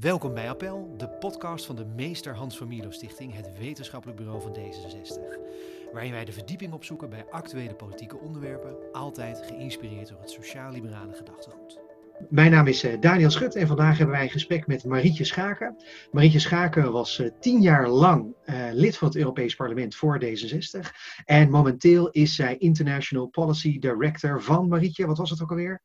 Welkom bij Appel, de podcast van de Meester Hans van Milo Stichting, het wetenschappelijk bureau van D66. Waarin wij de verdieping opzoeken bij actuele politieke onderwerpen, altijd geïnspireerd door het sociaal-liberale gedachtegoed. Mijn naam is eh, Daniel Schut en vandaag hebben wij een gesprek met Marietje Schaken. Marietje Schaken was eh, tien jaar lang uh, lid van het Europees Parlement voor D66. En momenteel is zij International Policy Director van Marietje. Wat was het ook alweer?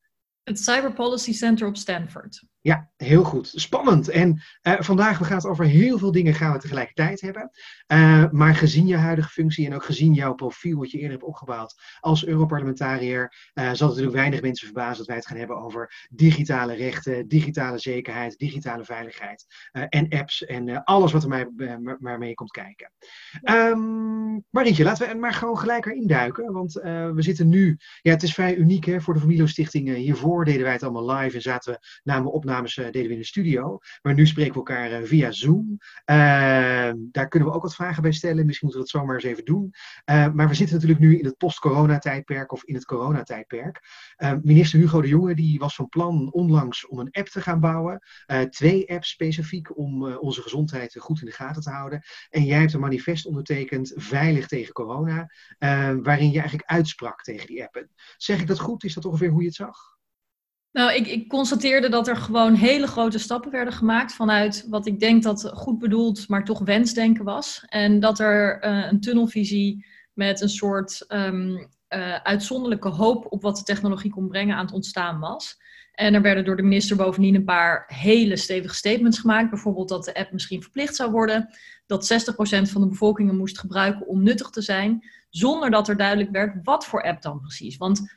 Het Cyber Policy Center op Stanford. Ja, heel goed. Spannend. En uh, vandaag we gaan het over heel veel dingen gaan we tegelijkertijd hebben. Uh, maar gezien je huidige functie en ook gezien jouw profiel wat je eerder hebt opgebouwd als Europarlementariër, uh, zal het natuurlijk weinig mensen verbazen dat wij het gaan hebben over digitale rechten, digitale zekerheid, digitale veiligheid en apps en alles wat er mij, waarmee je komt kijken. Um, Marietje, laten we maar gewoon gelijk erin duiken, want we zitten nu, ja het is vrij uniek hè, voor de Familio Stichting. hiervoor deden wij het allemaal live en zaten we namen op opnames uh, deden we in de studio. Maar nu spreken we elkaar uh, via Zoom. Uh, daar kunnen we ook wat vragen bij stellen. Misschien moeten we dat zomaar eens even doen. maar we zitten natuurlijk nu in het post-corona-tijdperk of in het coronatijdperk. minister Hugo de Jonge die was van plan onlangs om een app te gaan bouwen. twee apps specifiek om onze gezondheid goed in de gaten te houden. En jij hebt een manifest ondertekend, Veilig tegen corona. waarin je eigenlijk uitsprak tegen die appen. Zeg ik dat goed? Is dat ongeveer hoe je het zag? Nou, ik, ik, constateerde dat er gewoon hele grote stappen werden gemaakt vanuit wat ik denk dat goed bedoeld, maar toch wensdenken was. En dat er uh, een tunnelvisie met een soort um, uh, uitzonderlijke hoop op wat de technologie kon brengen aan het ontstaan was. En er werden door de minister bovendien een paar hele stevige statements gemaakt. Bijvoorbeeld dat de app misschien verplicht zou worden. Dat 60% van de bevolking moest gebruiken om nuttig te zijn. Zonder dat er duidelijk werd wat voor app dan precies. Want eh,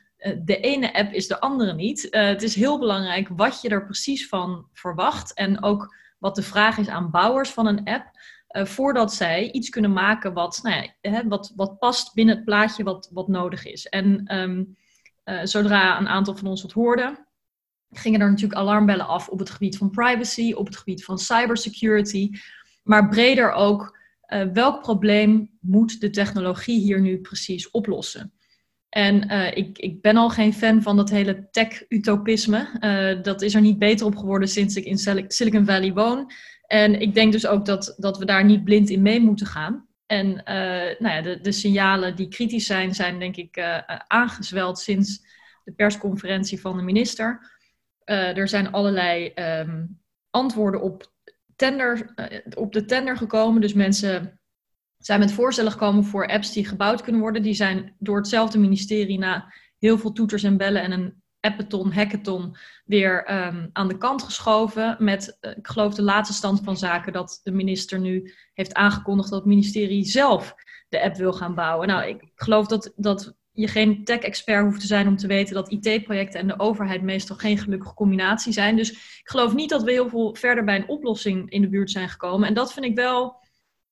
de ene app is de andere niet. Uh, het is heel belangrijk wat je er precies van verwacht. En ook wat de vraag is aan bouwers van een app. Uh, voordat zij iets kunnen maken wat, nou ja, hè, wat, wat past binnen het plaatje wat, wat nodig is. En um, zodra een aantal van ons het hoorden, gingen er natuurlijk alarmbellen af op het gebied van privacy, op het gebied van cybersecurity. Maar breder ook, welk probleem moet de technologie hier nu precies oplossen? En uh, ik, ik ben al geen fan van dat hele tech-utopisme. Uh, dat is er niet beter op geworden sinds ik in Silicon Valley woon. En ik denk dus ook dat, dat we daar niet blind in mee moeten gaan. En uh, nou ja, de, de signalen die kritisch zijn, zijn denk ik aangezweld sinds de persconferentie van de minister. er zijn allerlei um, antwoorden op, tender, op de tender gekomen. Dus mensen zijn met voorstellen gekomen voor apps die gebouwd kunnen worden. Die zijn door hetzelfde ministerie na heel veel toeters en bellen en een appathon, hackathon weer um, aan de kant geschoven. Met, uh, ik geloof, de laatste stand van zaken dat de minister nu heeft aangekondigd dat het ministerie zelf de app wil gaan bouwen. Nou, ik geloof dat, dat je geen tech-expert hoeft te zijn om te weten dat IT-projecten en de overheid meestal geen gelukkige combinatie zijn. Dus ik geloof niet dat we heel veel verder bij een oplossing in de buurt zijn gekomen. En dat vind ik wel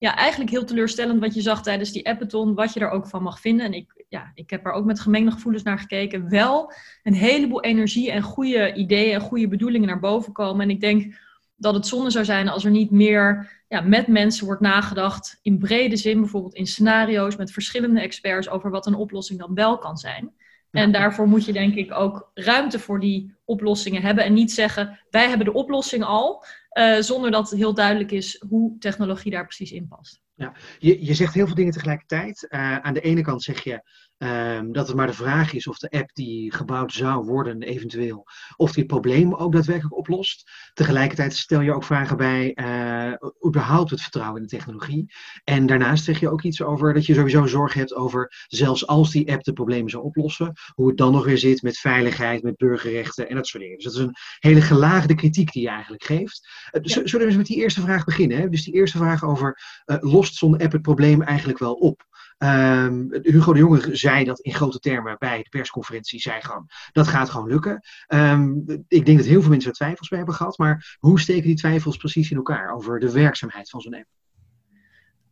ja, eigenlijk heel teleurstellend wat je zag tijdens die appathon, wat je er ook van mag vinden. En ik, ja, ik heb er ook met gemengde gevoelens naar gekeken. Wel een heleboel energie en goede ideeën en goede bedoelingen naar boven komen. En ik denk dat het zonde zou zijn als er niet meer ja, met mensen wordt nagedacht in brede zin, bijvoorbeeld in scenario's met verschillende experts over wat een oplossing dan wel kan zijn. En daarvoor moet je denk ik ook ruimte voor die oplossingen hebben en niet zeggen wij hebben de oplossing al, uh, zonder dat heel duidelijk is hoe technologie daar precies in past. Ja, je, je zegt heel veel dingen tegelijkertijd. Uh, aan de ene kant zeg je um, dat het maar de vraag is of de app die gebouwd zou worden, eventueel, of die het probleem ook daadwerkelijk oplost. Tegelijkertijd stel je ook vragen bij uh, überhaupt het vertrouwen in de technologie. En daarnaast zeg je ook iets over dat je sowieso zorg hebt over, zelfs als die app de problemen zou oplossen, hoe het dan nog weer zit met veiligheid, met burgerrechten en dat soort dingen. Dus dat is een hele gelaagde kritiek die je eigenlijk geeft. Uh, ja. Zullen we eens met die eerste vraag beginnen? Hè? Dus die eerste vraag over, uh, lost zo'n app het probleem eigenlijk wel op? Um, Hugo de Jonge zei dat in grote termen bij de persconferentie. Zei gewoon, dat gaat gewoon lukken. Um, ik denk dat heel veel mensen er twijfels bij hebben gehad. Maar hoe steken die twijfels precies in elkaar over de werkzaamheid van zo'n app?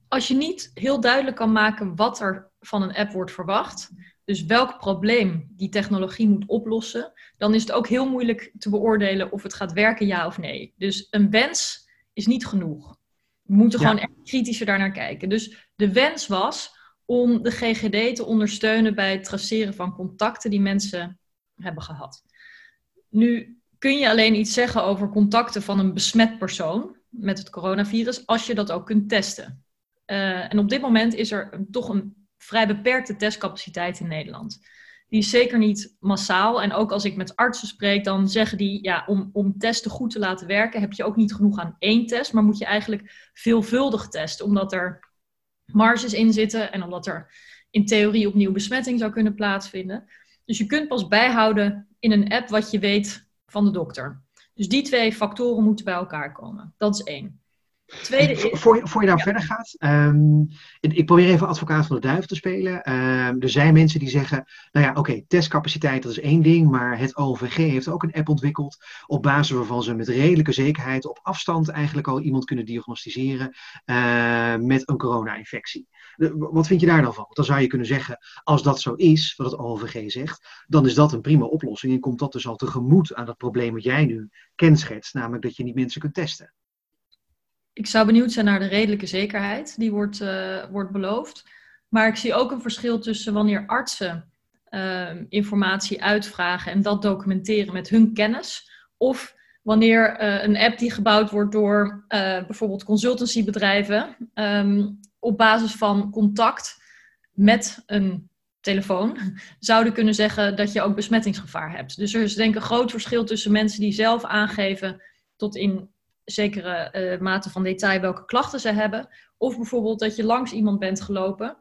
Als je niet heel duidelijk kan maken wat er van een app wordt verwacht, dus welk probleem die technologie moet oplossen, dan is het ook heel moeilijk te beoordelen of het gaat werken, ja of nee. Dus een wens is niet genoeg. We moeten ja. gewoon echt kritischer daarnaar kijken. Dus de wens was om de GGD te ondersteunen bij het traceren van contacten die mensen hebben gehad. Nu kun je alleen iets zeggen over contacten van een besmet persoon met het coronavirus als je dat ook kunt testen. Uh, en op dit moment is er toch een vrij beperkte testcapaciteit in Nederland. Die is zeker niet massaal. En ook als ik met artsen spreek, dan zeggen die, ja, om, om testen goed te laten werken, heb je ook niet genoeg aan één test, maar moet je eigenlijk veelvuldig testen, omdat er marges in zitten en omdat er in theorie opnieuw besmetting zou kunnen plaatsvinden. Dus je kunt pas bijhouden in een app wat je weet van de dokter. Dus die twee factoren moeten bij elkaar komen. Dat is één. Tweede is... voor, je, voor je daar verder gaat, um, ik probeer even advocaat van de duivel te spelen. Um, er zijn mensen die zeggen, nou ja, oké, testcapaciteit dat is één ding, maar het OVG heeft ook een app ontwikkeld op basis waarvan ze met redelijke zekerheid op afstand eigenlijk al iemand kunnen diagnosticeren uh, met een corona-infectie. Wat vind je daar dan van? dan zou je kunnen zeggen, als dat zo is, wat het OVG zegt, dan is dat een prima oplossing en komt dat dus al tegemoet aan dat probleem wat jij nu kenschetst, namelijk dat je niet mensen kunt testen. Ik zou benieuwd zijn naar de redelijke zekerheid die wordt, uh, wordt beloofd. Maar ik zie ook een verschil tussen wanneer artsen uh, informatie uitvragen en dat documenteren met hun kennis. Of wanneer uh, een app die gebouwd wordt door bijvoorbeeld consultancybedrijven um, op basis van contact met een telefoon zouden kunnen zeggen dat je ook besmettingsgevaar hebt. Dus er is denk ik een groot verschil tussen mensen die zelf aangeven tot in zekere uh, mate van detail welke klachten ze hebben. Of bijvoorbeeld dat je langs iemand bent gelopen.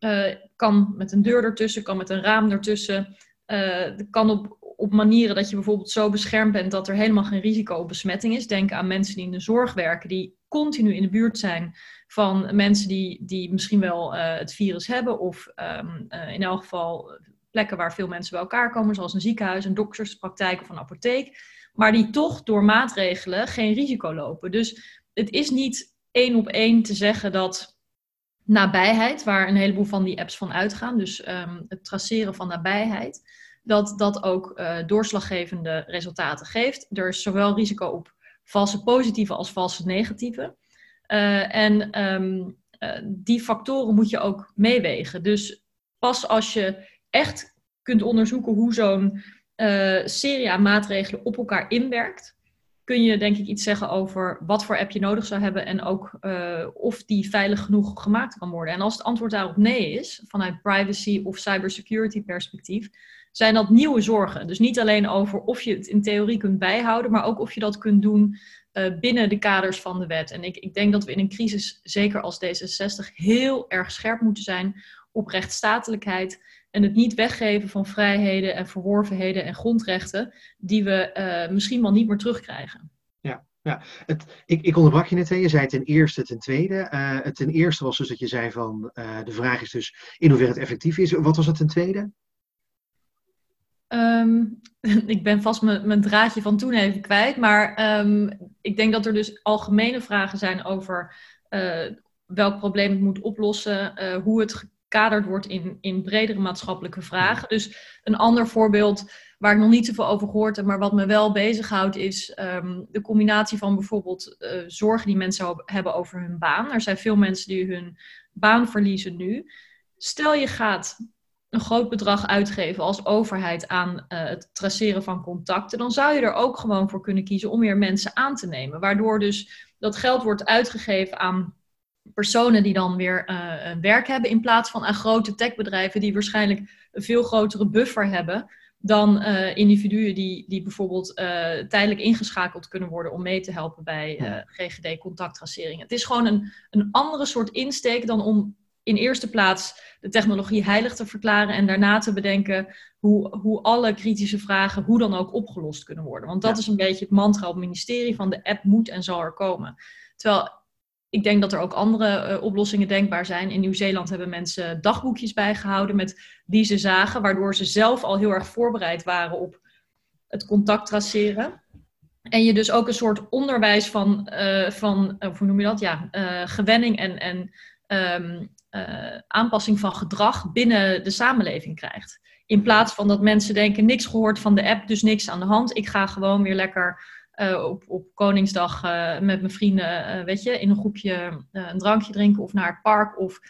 Uh, kan met een deur ertussen, kan met een raam ertussen. Uh, kan op, op manieren dat je bijvoorbeeld zo beschermd bent dat er helemaal geen risico op besmetting is. Denk aan mensen die in de zorg werken, die continu in de buurt zijn van mensen die, die misschien wel het virus hebben. Of um, in elk geval plekken waar veel mensen bij elkaar komen, zoals een ziekenhuis, een dokterspraktijk of een apotheek maar die toch door maatregelen geen risico lopen. Dus het is niet één op één te zeggen dat nabijheid, waar een heleboel van die apps van uitgaan, dus um, het traceren van nabijheid, dat dat ook uh, doorslaggevende resultaten geeft. Er is zowel risico op valse positieve als valse negatieve. Uh, en um, uh, die factoren moet je ook meewegen. Dus pas als je echt kunt onderzoeken hoe zo'n uh, serie aan maatregelen op elkaar inwerkt, kun je denk ik iets zeggen over wat voor app je nodig zou hebben en ook uh, of die veilig genoeg gemaakt kan worden. En als het antwoord daarop nee is, vanuit privacy of cybersecurity perspectief, zijn dat nieuwe zorgen. Dus niet alleen over of je het in theorie kunt bijhouden, maar ook of je dat kunt doen uh, binnen de kaders van de wet. En ik, ik denk dat we in een crisis, zeker als D66, heel erg scherp moeten zijn op rechtsstatelijkheid en het niet weggeven van vrijheden en verworvenheden en grondrechten die we uh, misschien wel niet meer terugkrijgen. Ja, ja. Het, ik, ik onderbrak je net, hè. je zei ten eerste, ten tweede. Uh, het ten eerste was dus dat je zei van uh, de vraag is dus in hoeverre het effectief is. Wat was het ten tweede? Um, ik ben vast mijn draadje van toen even kwijt, maar um, ik denk dat er dus algemene vragen zijn over welk probleem het moet oplossen, hoe het gekaderd wordt in, in bredere maatschappelijke vragen. Dus een ander voorbeeld waar ik nog niet zoveel over gehoord heb, maar wat me wel bezighoudt, is um, de combinatie van bijvoorbeeld uh, zorgen die mensen hebben over hun baan. Er zijn veel mensen die hun baan verliezen nu. Stel je gaat een groot bedrag uitgeven als overheid aan uh, het traceren van contacten, dan zou je er ook gewoon voor kunnen kiezen om meer mensen aan te nemen. Waardoor dus dat geld wordt uitgegeven aan personen die dan weer uh, werk hebben, in plaats van aan grote techbedrijven die waarschijnlijk een veel grotere buffer hebben dan uh, individuen die, die bijvoorbeeld uh, tijdelijk ingeschakeld kunnen worden om mee te helpen bij GGD-contacttracering. Het is gewoon een, een andere soort insteek dan om in eerste plaats de technologie heilig te verklaren en daarna te bedenken hoe, hoe alle kritische vragen hoe dan ook opgelost kunnen worden. Want dat ja. is een beetje het mantra op het ministerie van de app moet en zal er komen. Terwijl ik denk dat er ook andere uh, oplossingen denkbaar zijn. In Nieuw-Zeeland hebben mensen dagboekjes bijgehouden met wie ze zagen, waardoor ze zelf al heel erg voorbereid waren op het contact traceren. En je dus ook een soort onderwijs van, uh, van uh, hoe noem je dat? Ja, gewenning en, en um, aanpassing van gedrag binnen de samenleving krijgt. In plaats van dat mensen denken, niks gehoord van de app, dus niks aan de hand. Ik ga gewoon weer lekker uh, op, op Koningsdag uh, met mijn vrienden, uh, weet je, in een groepje een drankje drinken of naar het park of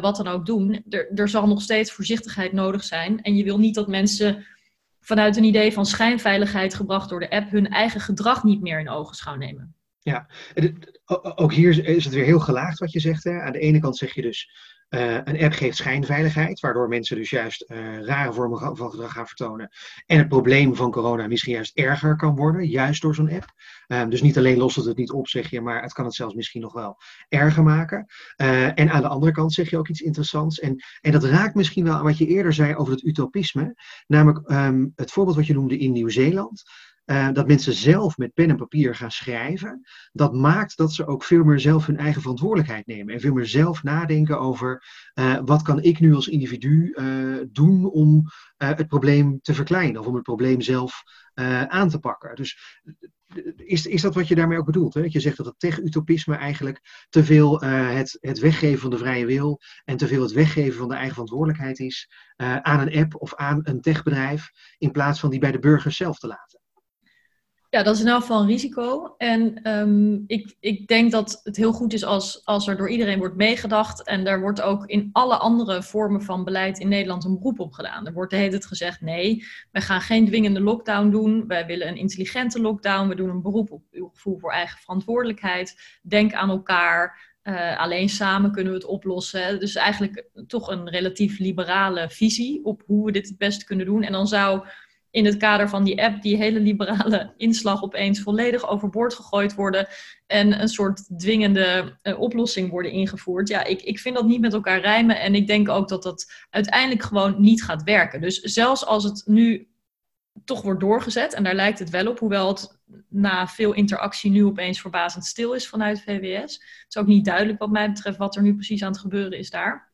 wat dan ook doen. Er, er zal nog steeds voorzichtigheid nodig zijn. En je wil niet dat mensen vanuit een idee van schijnveiligheid gebracht door de app hun eigen gedrag niet meer in ogenschouw nemen. Ja, ook hier is het weer heel gelaagd wat je zegt. Hè. Aan de ene kant zeg je dus, uh, een app geeft schijnveiligheid, waardoor mensen dus juist uh, rare vormen van gedrag gaan vertonen. En het probleem van corona misschien juist erger kan worden, juist door zo'n app. Uh, dus niet alleen lost het het niet op, zeg je, maar het kan het zelfs misschien nog wel erger maken. Eh, en aan de andere kant zeg je ook iets interessants. En, en dat raakt misschien wel aan wat je eerder zei over het utopisme. Namelijk um, het voorbeeld wat je noemde in Nieuw-Zeeland. Uh, dat mensen zelf met pen en papier gaan schrijven, dat maakt dat ze ook veel meer zelf hun eigen verantwoordelijkheid nemen. En veel meer zelf nadenken over uh, wat kan ik nu als individu uh, doen om het probleem te verkleinen of om het probleem zelf aan te pakken. Dus is, is dat wat je daarmee ook bedoelt? Hè? Dat je zegt dat het tech-utopisme eigenlijk te veel het, het weggeven van de vrije wil en te veel het weggeven van de eigen verantwoordelijkheid is aan een app of aan een techbedrijf, in plaats van die bij de burgers zelf te laten. Ja, dat is in elk geval een risico. En um, ik, ik denk dat het heel goed is als, als er door iedereen wordt meegedacht. En er wordt ook in alle andere vormen van beleid in Nederland een beroep op gedaan. Er wordt de gezegd: nee, wij gaan geen dwingende lockdown doen. Wij willen een intelligente lockdown. We doen een beroep op uw gevoel voor eigen verantwoordelijkheid. Denk aan elkaar. Uh, alleen samen kunnen we het oplossen. Dus eigenlijk toch een relatief liberale visie op hoe we dit het beste kunnen doen. En dan zou in het kader van die app die hele liberale inslag opeens volledig overboord gegooid worden en een soort dwingende uh, oplossing worden ingevoerd. Ja, ik, ik vind dat niet met elkaar rijmen en ik denk ook dat dat uiteindelijk gewoon niet gaat werken. Dus zelfs als het nu toch wordt doorgezet, en daar lijkt het wel op, hoewel het na veel interactie nu opeens verbazend stil is vanuit VWS. Het is ook niet duidelijk wat mij betreft wat er nu precies aan het gebeuren is daar.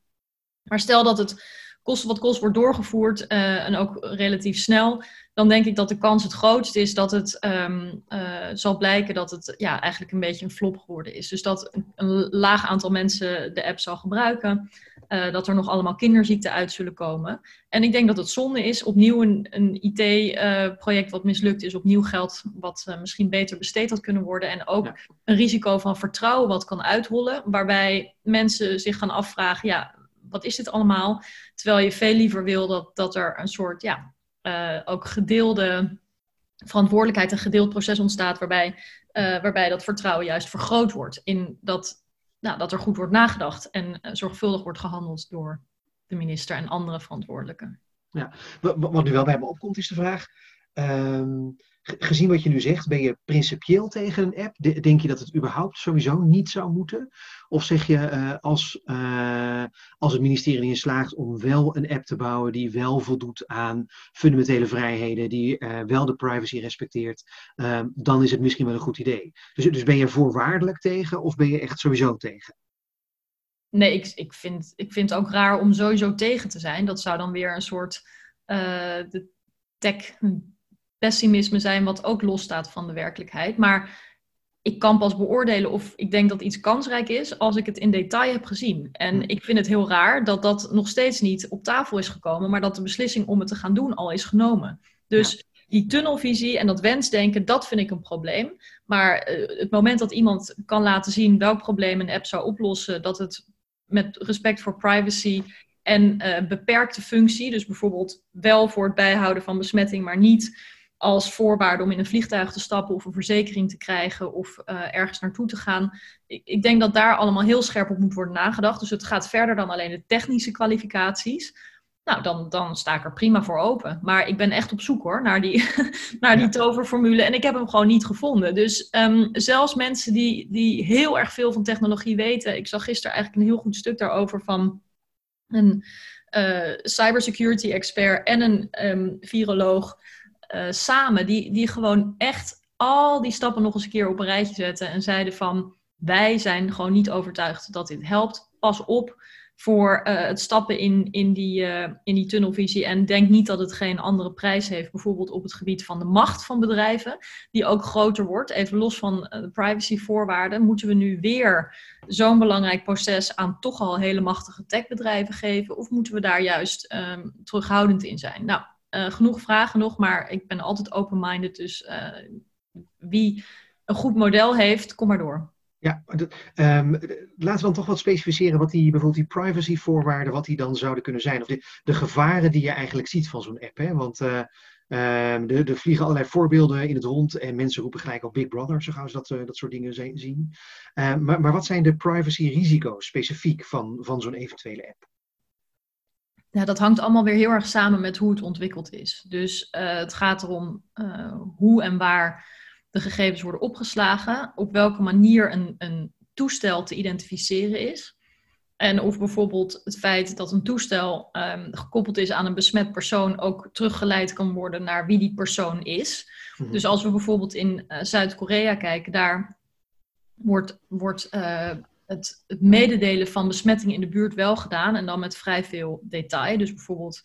Maar stel dat het kost wat kost wordt doorgevoerd uh, en ook relatief snel, dan denk ik dat de kans het grootst is dat het um, uh, zal blijken dat het ja, eigenlijk een beetje een flop geworden is. Dus dat een laag aantal mensen de app zal gebruiken, uh, dat er nog allemaal kinderziekten uit zullen komen. En ik denk dat het zonde is, opnieuw een, een IT-project wat mislukt is, opnieuw geld wat misschien beter besteed had kunnen worden en ook ja. een risico van vertrouwen wat kan uithollen, waarbij mensen zich gaan afvragen, ja, wat is dit allemaal? Terwijl je veel liever wil dat, dat er een soort, ja, uh, ook gedeelde verantwoordelijkheid, een gedeeld proces ontstaat waarbij, uh, waarbij dat vertrouwen juist vergroot wordt. In dat, nou, dat er goed wordt nagedacht en uh, zorgvuldig wordt gehandeld door de minister en andere verantwoordelijken. Ja, wat nu wel bij me opkomt is de vraag. Um, gezien wat je nu zegt, ben je principieel tegen een app? Denk je dat het überhaupt sowieso niet zou moeten? Of zeg je uh, als, uh, als het ministerie erin slaagt om wel een app te bouwen die wel voldoet aan fundamentele vrijheden, die uh, wel de privacy respecteert, dan is het misschien wel een goed idee. Dus, dus ben je voorwaardelijk tegen of ben je echt sowieso tegen? Nee, ik, ik, vind, ik vind het ook raar om sowieso tegen te zijn. Dat zou dan weer een soort de tech pessimisme zijn, wat ook losstaat van de werkelijkheid. Maar ik kan pas beoordelen of ik denk dat iets kansrijk is als ik het in detail heb gezien. En hm. ik vind het heel raar dat dat nog steeds niet op tafel is gekomen, maar dat de beslissing om het te gaan doen al is genomen. Dus die tunnelvisie en dat wensdenken, dat vind ik een probleem. Maar uh, het moment dat iemand kan laten zien welk probleem een app zou oplossen, dat het met respect voor privacy en uh, beperkte functie, dus bijvoorbeeld wel voor het bijhouden van besmetting, maar niet als voorwaarde om in een vliegtuig te stappen of een verzekering te krijgen of uh, ergens naartoe te gaan. Ik, ik, denk dat daar allemaal heel scherp op moet worden nagedacht. Dus het gaat verder dan alleen de technische kwalificaties. Nou, dan, dan sta ik er prima voor open. Maar ik ben echt op zoek hoor naar die, naar die toverformule. En ik heb hem gewoon niet gevonden. Dus um, zelfs mensen die, die heel erg veel van technologie weten. Ik zag gisteren eigenlijk een heel goed stuk daarover van een uh, cybersecurity expert en een um, viroloog. Uh, samen, die, die gewoon echt al die stappen nog eens een keer op een rijtje zetten en zeiden van wij zijn gewoon niet overtuigd dat dit helpt. Pas op voor uh, het stappen in, in, die, uh, in die tunnelvisie en denk niet dat het geen andere prijs heeft, bijvoorbeeld op het gebied van de macht van bedrijven, die ook groter wordt. Even los van de privacyvoorwaarden, moeten we nu weer zo'n belangrijk proces aan toch al hele machtige techbedrijven geven of moeten we daar juist um, terughoudend in zijn? Nou, uh, genoeg vragen nog, maar ik ben altijd open-minded. Dus uh, wie een goed model heeft, kom maar door. Ja, um, laten we dan toch wat specificeren wat die bijvoorbeeld die privacyvoorwaarden, wat die dan zouden kunnen zijn. Of de, de gevaren die je eigenlijk ziet van zo'n app. Hè? Want uh, er vliegen allerlei voorbeelden in het rond en mensen roepen gelijk op Big Brother, zo gaan ze dat, dat soort dingen zien. Uh, maar, maar wat zijn de privacy-risico's specifiek van, van zo'n eventuele app? Ja, dat hangt allemaal weer heel erg samen met hoe het ontwikkeld is. Dus uh, het gaat erom uh, hoe en waar de gegevens worden opgeslagen, op welke manier een, een toestel te identificeren is. En of bijvoorbeeld het feit dat een toestel um, gekoppeld is aan een besmet persoon ook teruggeleid kan worden naar wie die persoon is. Mm -hmm. Dus als we bijvoorbeeld in uh, Zuid-Korea kijken, daar wordt, wordt uh, het, het, mededelen van besmettingen in de buurt wel gedaan en dan met vrij veel detail. Dus bijvoorbeeld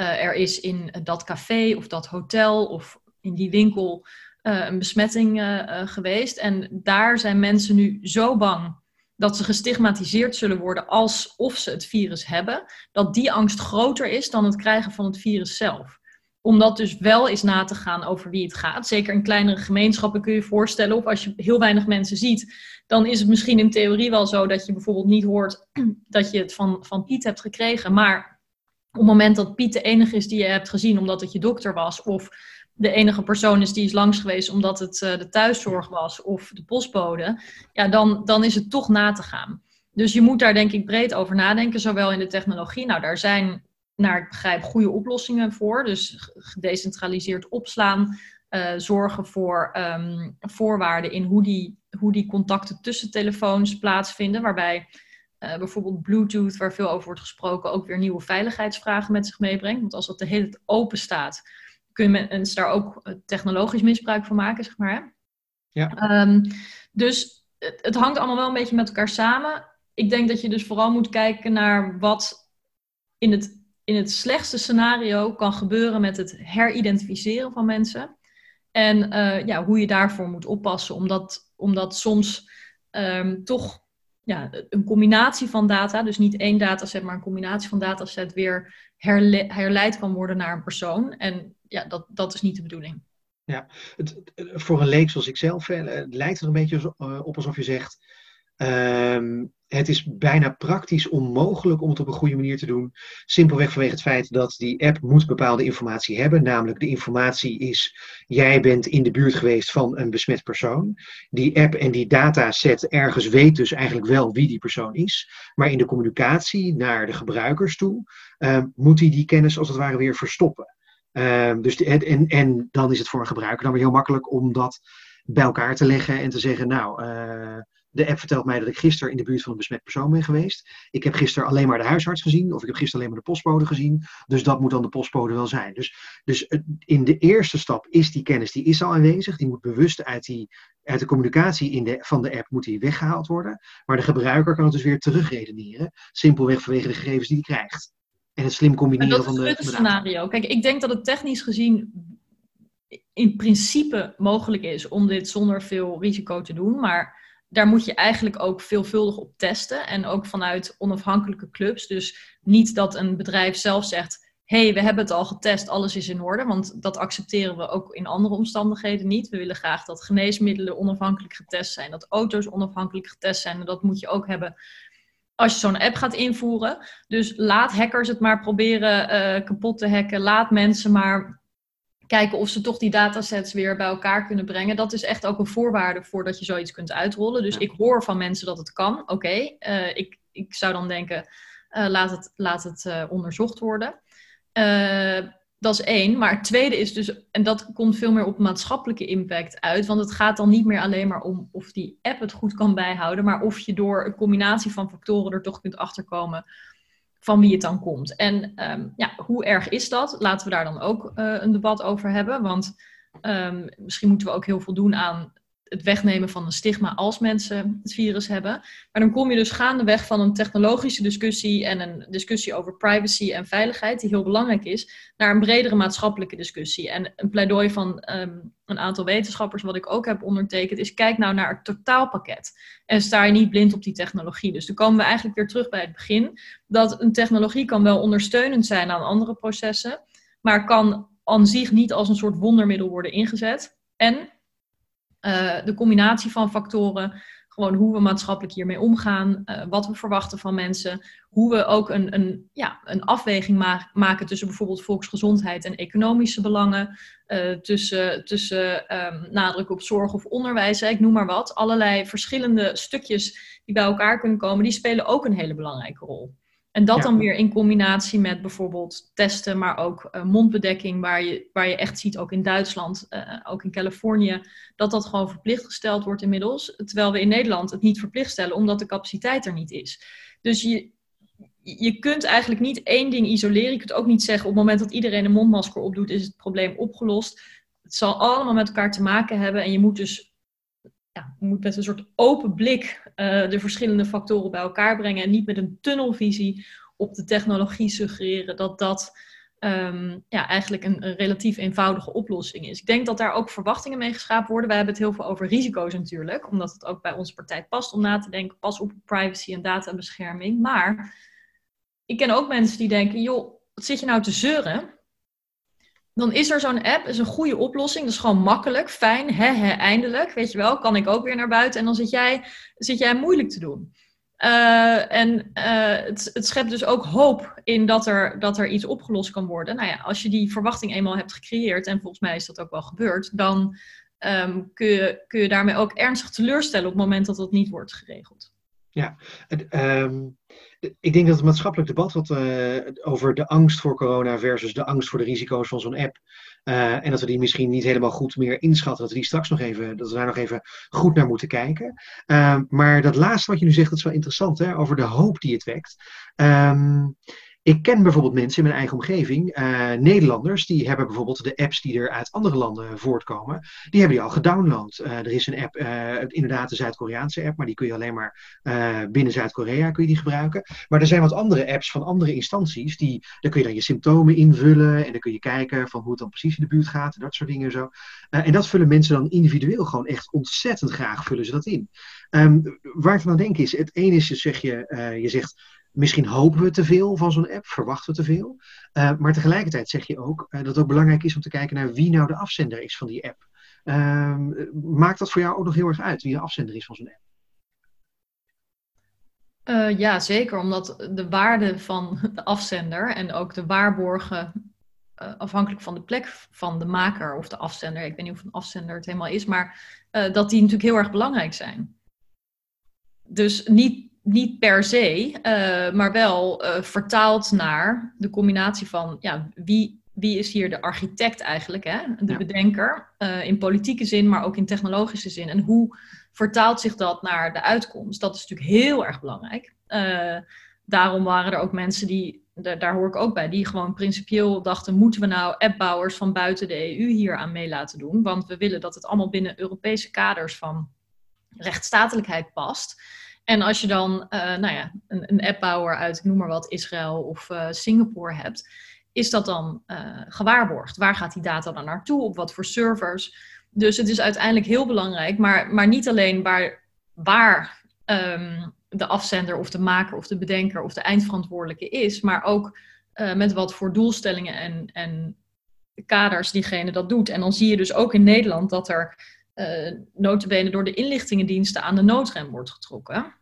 uh, er is in dat café of dat hotel of in die winkel een besmetting geweest. En daar zijn mensen nu zo bang dat ze gestigmatiseerd zullen worden alsof ze het virus hebben, dat die angst groter is dan het krijgen van het virus zelf. Om dat dus wel eens na te gaan over wie het gaat. Zeker in kleinere gemeenschappen kun je je voorstellen, of als je heel weinig mensen ziet, dan is het misschien in theorie wel zo dat je bijvoorbeeld niet hoort dat je het van, van Piet hebt gekregen. Maar op het moment dat Piet de enige is die je hebt gezien omdat het je dokter was, of de enige persoon is die is langs geweest omdat het uh, de thuiszorg was of de postbode, ja, dan, dan is het toch na te gaan. Dus je moet daar denk ik breed over nadenken, zowel in de technologie. Nou, daar zijn, naar ik begrijp, goede oplossingen voor. Dus gedecentraliseerd opslaan, uh, zorgen voor um, voorwaarden in hoe die, hoe die contacten tussen telefoons plaatsvinden, waarbij uh, bijvoorbeeld Bluetooth, waar veel over wordt gesproken, ook weer nieuwe veiligheidsvragen met zich meebrengt. Want als dat de hele tijd open staat, kun je mensen daar ook eh, technologisch misbruik van maken, zeg maar. Ja. Um, dus het, het, hangt allemaal wel een beetje met elkaar samen. Ik denk dat je dus vooral moet kijken naar wat in het, in het slechtste scenario kan gebeuren met het heridentificeren van mensen. En uh, ja, hoe je daarvoor moet oppassen, omdat, omdat soms um, toch ja, een combinatie van data, dus niet één dataset, maar een combinatie van dataset weer herle herleid kan worden naar een persoon. En ja, dat, dat is niet de bedoeling. Ja, het, voor een leek zoals ik zelf lijkt er een beetje op alsof je zegt. Um, het is bijna praktisch onmogelijk om het op een goede manier te doen. Simpelweg vanwege het feit dat die app moet bepaalde informatie hebben. Namelijk de informatie is, jij bent in de buurt geweest van een besmet persoon. Die app en die dataset ergens weet dus eigenlijk wel wie die persoon is. Maar in de communicatie naar de gebruikers toe uh, moet hij die kennis als het ware weer verstoppen. Uh, dus en, en dan is het voor een gebruiker dan weer heel makkelijk om dat bij elkaar te leggen en te zeggen, nou, uh, de app vertelt mij dat ik gisteren in de buurt van een besmet persoon ben geweest. Ik heb gisteren alleen maar de huisarts gezien, of ik heb gisteren alleen maar de postbode gezien. Dus dat moet dan de postbode wel zijn. Dus, dus in de eerste stap is die kennis, die is al aanwezig. Die moet bewust uit, die, uit de communicatie in de, van de app moet die weggehaald worden. Maar de gebruiker kan het dus weer terugredeneren. Simpelweg vanwege de gegevens die hij krijgt. En het slim combineren van de. Dat is het scenario. Kijk, ik denk dat het technisch gezien in principe mogelijk is om dit zonder veel risico te doen. Maar daar moet je eigenlijk ook veelvuldig op testen. En ook vanuit onafhankelijke clubs. Dus niet dat een bedrijf zelf zegt: hé, hey, we hebben het al getest, alles is in orde. Want dat accepteren we ook in andere omstandigheden niet. We willen graag dat geneesmiddelen onafhankelijk getest zijn, dat auto's onafhankelijk getest zijn. En dat moet je ook hebben als je zo'n app gaat invoeren. Dus laat hackers het maar proberen uh, kapot te hacken. Laat mensen maar kijken of ze toch die datasets weer bij elkaar kunnen brengen. Dat is echt ook een voorwaarde voordat je zoiets kunt uitrollen. Dus ik hoor van mensen dat het kan. Oké, okay. uh, ik, ik zou dan denken, uh, laat het, laat het uh, onderzocht worden. dat is één. Maar het tweede is dus, en dat komt veel meer op maatschappelijke impact uit. Want het gaat dan niet meer alleen maar om of die app het goed kan bijhouden, maar of je door een combinatie van factoren er toch kunt achterkomen van wie het dan komt. En um, ja, hoe erg is dat? Laten we daar dan ook uh, een debat over hebben. Want um, misschien moeten we ook heel veel doen aan het wegnemen van een stigma als mensen het virus hebben. Maar dan kom je dus gaandeweg van een technologische discussie en een discussie over privacy en veiligheid, die heel belangrijk is, naar een bredere maatschappelijke discussie. En een pleidooi van um, een aantal wetenschappers, wat ik ook heb ondertekend, is kijk nou naar het totaalpakket. En sta je niet blind op die technologie. Dus dan komen we eigenlijk weer terug bij het begin, dat een technologie kan wel ondersteunend zijn aan andere processen, maar kan aan zich niet als een soort wondermiddel worden ingezet. En uh, de combinatie van factoren, Gewoon hoe we maatschappelijk hiermee omgaan, uh, wat we verwachten van mensen, hoe we ook een, een, ja, een afweging ma maken tussen bijvoorbeeld volksgezondheid en economische belangen, uh, tussen, tussen um, nadruk op zorg of onderwijs, ik noem maar wat. Allerlei verschillende stukjes die bij elkaar kunnen komen, die spelen ook een hele belangrijke rol. En dat dan weer in combinatie met bijvoorbeeld testen, maar ook uh, mondbedekking, waar je, waar je echt ziet, ook in Duitsland, uh, ook in Californië, dat dat gewoon verplicht gesteld wordt inmiddels. Terwijl we in Nederland het niet verplicht stellen, omdat de capaciteit er niet is. Dus je, je kunt eigenlijk niet één ding isoleren. Je kunt ook niet zeggen, op het moment dat iedereen een mondmasker opdoet, is het probleem opgelost. Het zal allemaal met elkaar te maken hebben en je moet dus ja, moet met een soort open blik uh, de verschillende factoren bij elkaar brengen en niet met een tunnelvisie op de technologie suggereren dat dat um, ja, eigenlijk een, een, relatief eenvoudige oplossing is. Ik denk dat daar ook verwachtingen mee geschapen worden. Wij hebben het heel veel over risico's natuurlijk, omdat het ook bij onze partij past om na te denken, pas op privacy en databescherming. Maar ik ken ook mensen die denken, joh, wat zit je nou te zeuren? Dan is er zo'n app, is een goede oplossing. Dat is gewoon makkelijk, fijn, hè, hè, eindelijk, weet je wel, kan ik ook weer naar buiten. En dan zit jij, zit jij moeilijk te doen. Uh, en uh, het, het, schept dus ook hoop in dat er, dat er iets opgelost kan worden. Nou ja, als je die verwachting eenmaal hebt gecreëerd, en volgens mij is dat ook wel gebeurd, dan um, kun, je, kun je daarmee ook ernstig teleurstellen op het moment dat dat niet wordt geregeld. Ja, um, ik denk dat het maatschappelijk debat wat, uh, over de angst voor corona versus de angst voor de risico's van zo'n app. Uh, en dat we die misschien niet helemaal goed meer inschatten. Dat we die straks nog even, dat we daar nog even goed naar moeten kijken. Uh, maar dat laatste wat je nu zegt, dat is wel interessant, hè, over de hoop die het wekt. Um, ik ken bijvoorbeeld mensen in mijn eigen omgeving, uh, Nederlanders, die hebben bijvoorbeeld de apps die er uit andere landen voortkomen, die hebben die al gedownload. Uh, er is een app, uh, inderdaad de Zuid-Koreaanse app, maar die kun je alleen maar binnen Zuid-Korea kun je die gebruiken. Maar er zijn wat andere apps van andere instanties, die, daar kun je dan je symptomen invullen en dan kun je kijken van hoe het dan precies in de buurt gaat en dat soort dingen en zo. en dat vullen mensen dan individueel gewoon echt ontzettend graag, vullen ze dat in. Um, waar ik van aan denk is, het ene is, zeg je, je zegt Misschien hopen we te veel van zo'n app, verwachten we te veel. Uh, maar tegelijkertijd zeg je ook uh, dat het ook belangrijk is om te kijken naar wie nou de afzender is van die app. Uh, maakt dat voor jou ook nog heel erg uit, wie de afzender is van zo'n app? Uh, ja, zeker. Omdat de waarde van de afzender en ook de waarborgen, afhankelijk van de plek van de maker of de afzender, ik weet niet of een afzender het helemaal is, maar dat die natuurlijk heel erg belangrijk zijn. Dus niet niet per se, uh, maar wel uh, vertaald naar de combinatie van ja, wie, wie is hier de architect eigenlijk, hè? de ja. bedenker, uh, in politieke zin, maar ook in technologische zin. En hoe vertaalt zich dat naar de uitkomst? Dat is natuurlijk heel erg belangrijk. daarom waren er ook mensen die, daar hoor ik ook bij, die gewoon principieel dachten, moeten we nou appbouwers van buiten de EU hier aan mee laten doen? Want we willen dat het allemaal binnen Europese kaders van rechtsstatelijkheid past. En als je dan uh, nou ja, een, een appbouwer uit, ik noem maar wat, Israël of uh, Singapore hebt, is dat dan uh, gewaarborgd? Waar gaat die data dan naartoe? Op wat voor servers? Dus het is uiteindelijk heel belangrijk, maar, maar niet alleen waar, waar um, de afzender of de maker of de bedenker of de eindverantwoordelijke is, maar ook met wat voor doelstellingen en, en kaders diegene dat doet. En dan zie je dus ook in Nederland dat er notabene door de inlichtingendiensten aan de noodrem wordt getrokken.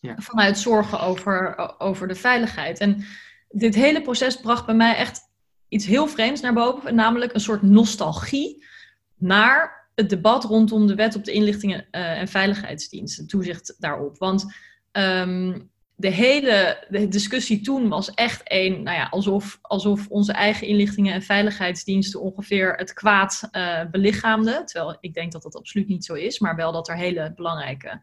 Ja. Vanuit zorgen over, over de veiligheid. En dit hele proces bracht bij mij echt iets heel vreemds naar boven. Namelijk een soort nostalgie naar het debat rondom de wet op de inlichtingen uh, en veiligheidsdiensten. Toezicht daarop. Want um, de hele de discussie toen was echt een, nou ja, alsof, alsof onze eigen inlichtingen en veiligheidsdiensten ongeveer het kwaad uh, belichaamden. Terwijl ik denk dat dat absoluut niet zo is, maar wel dat er hele belangrijke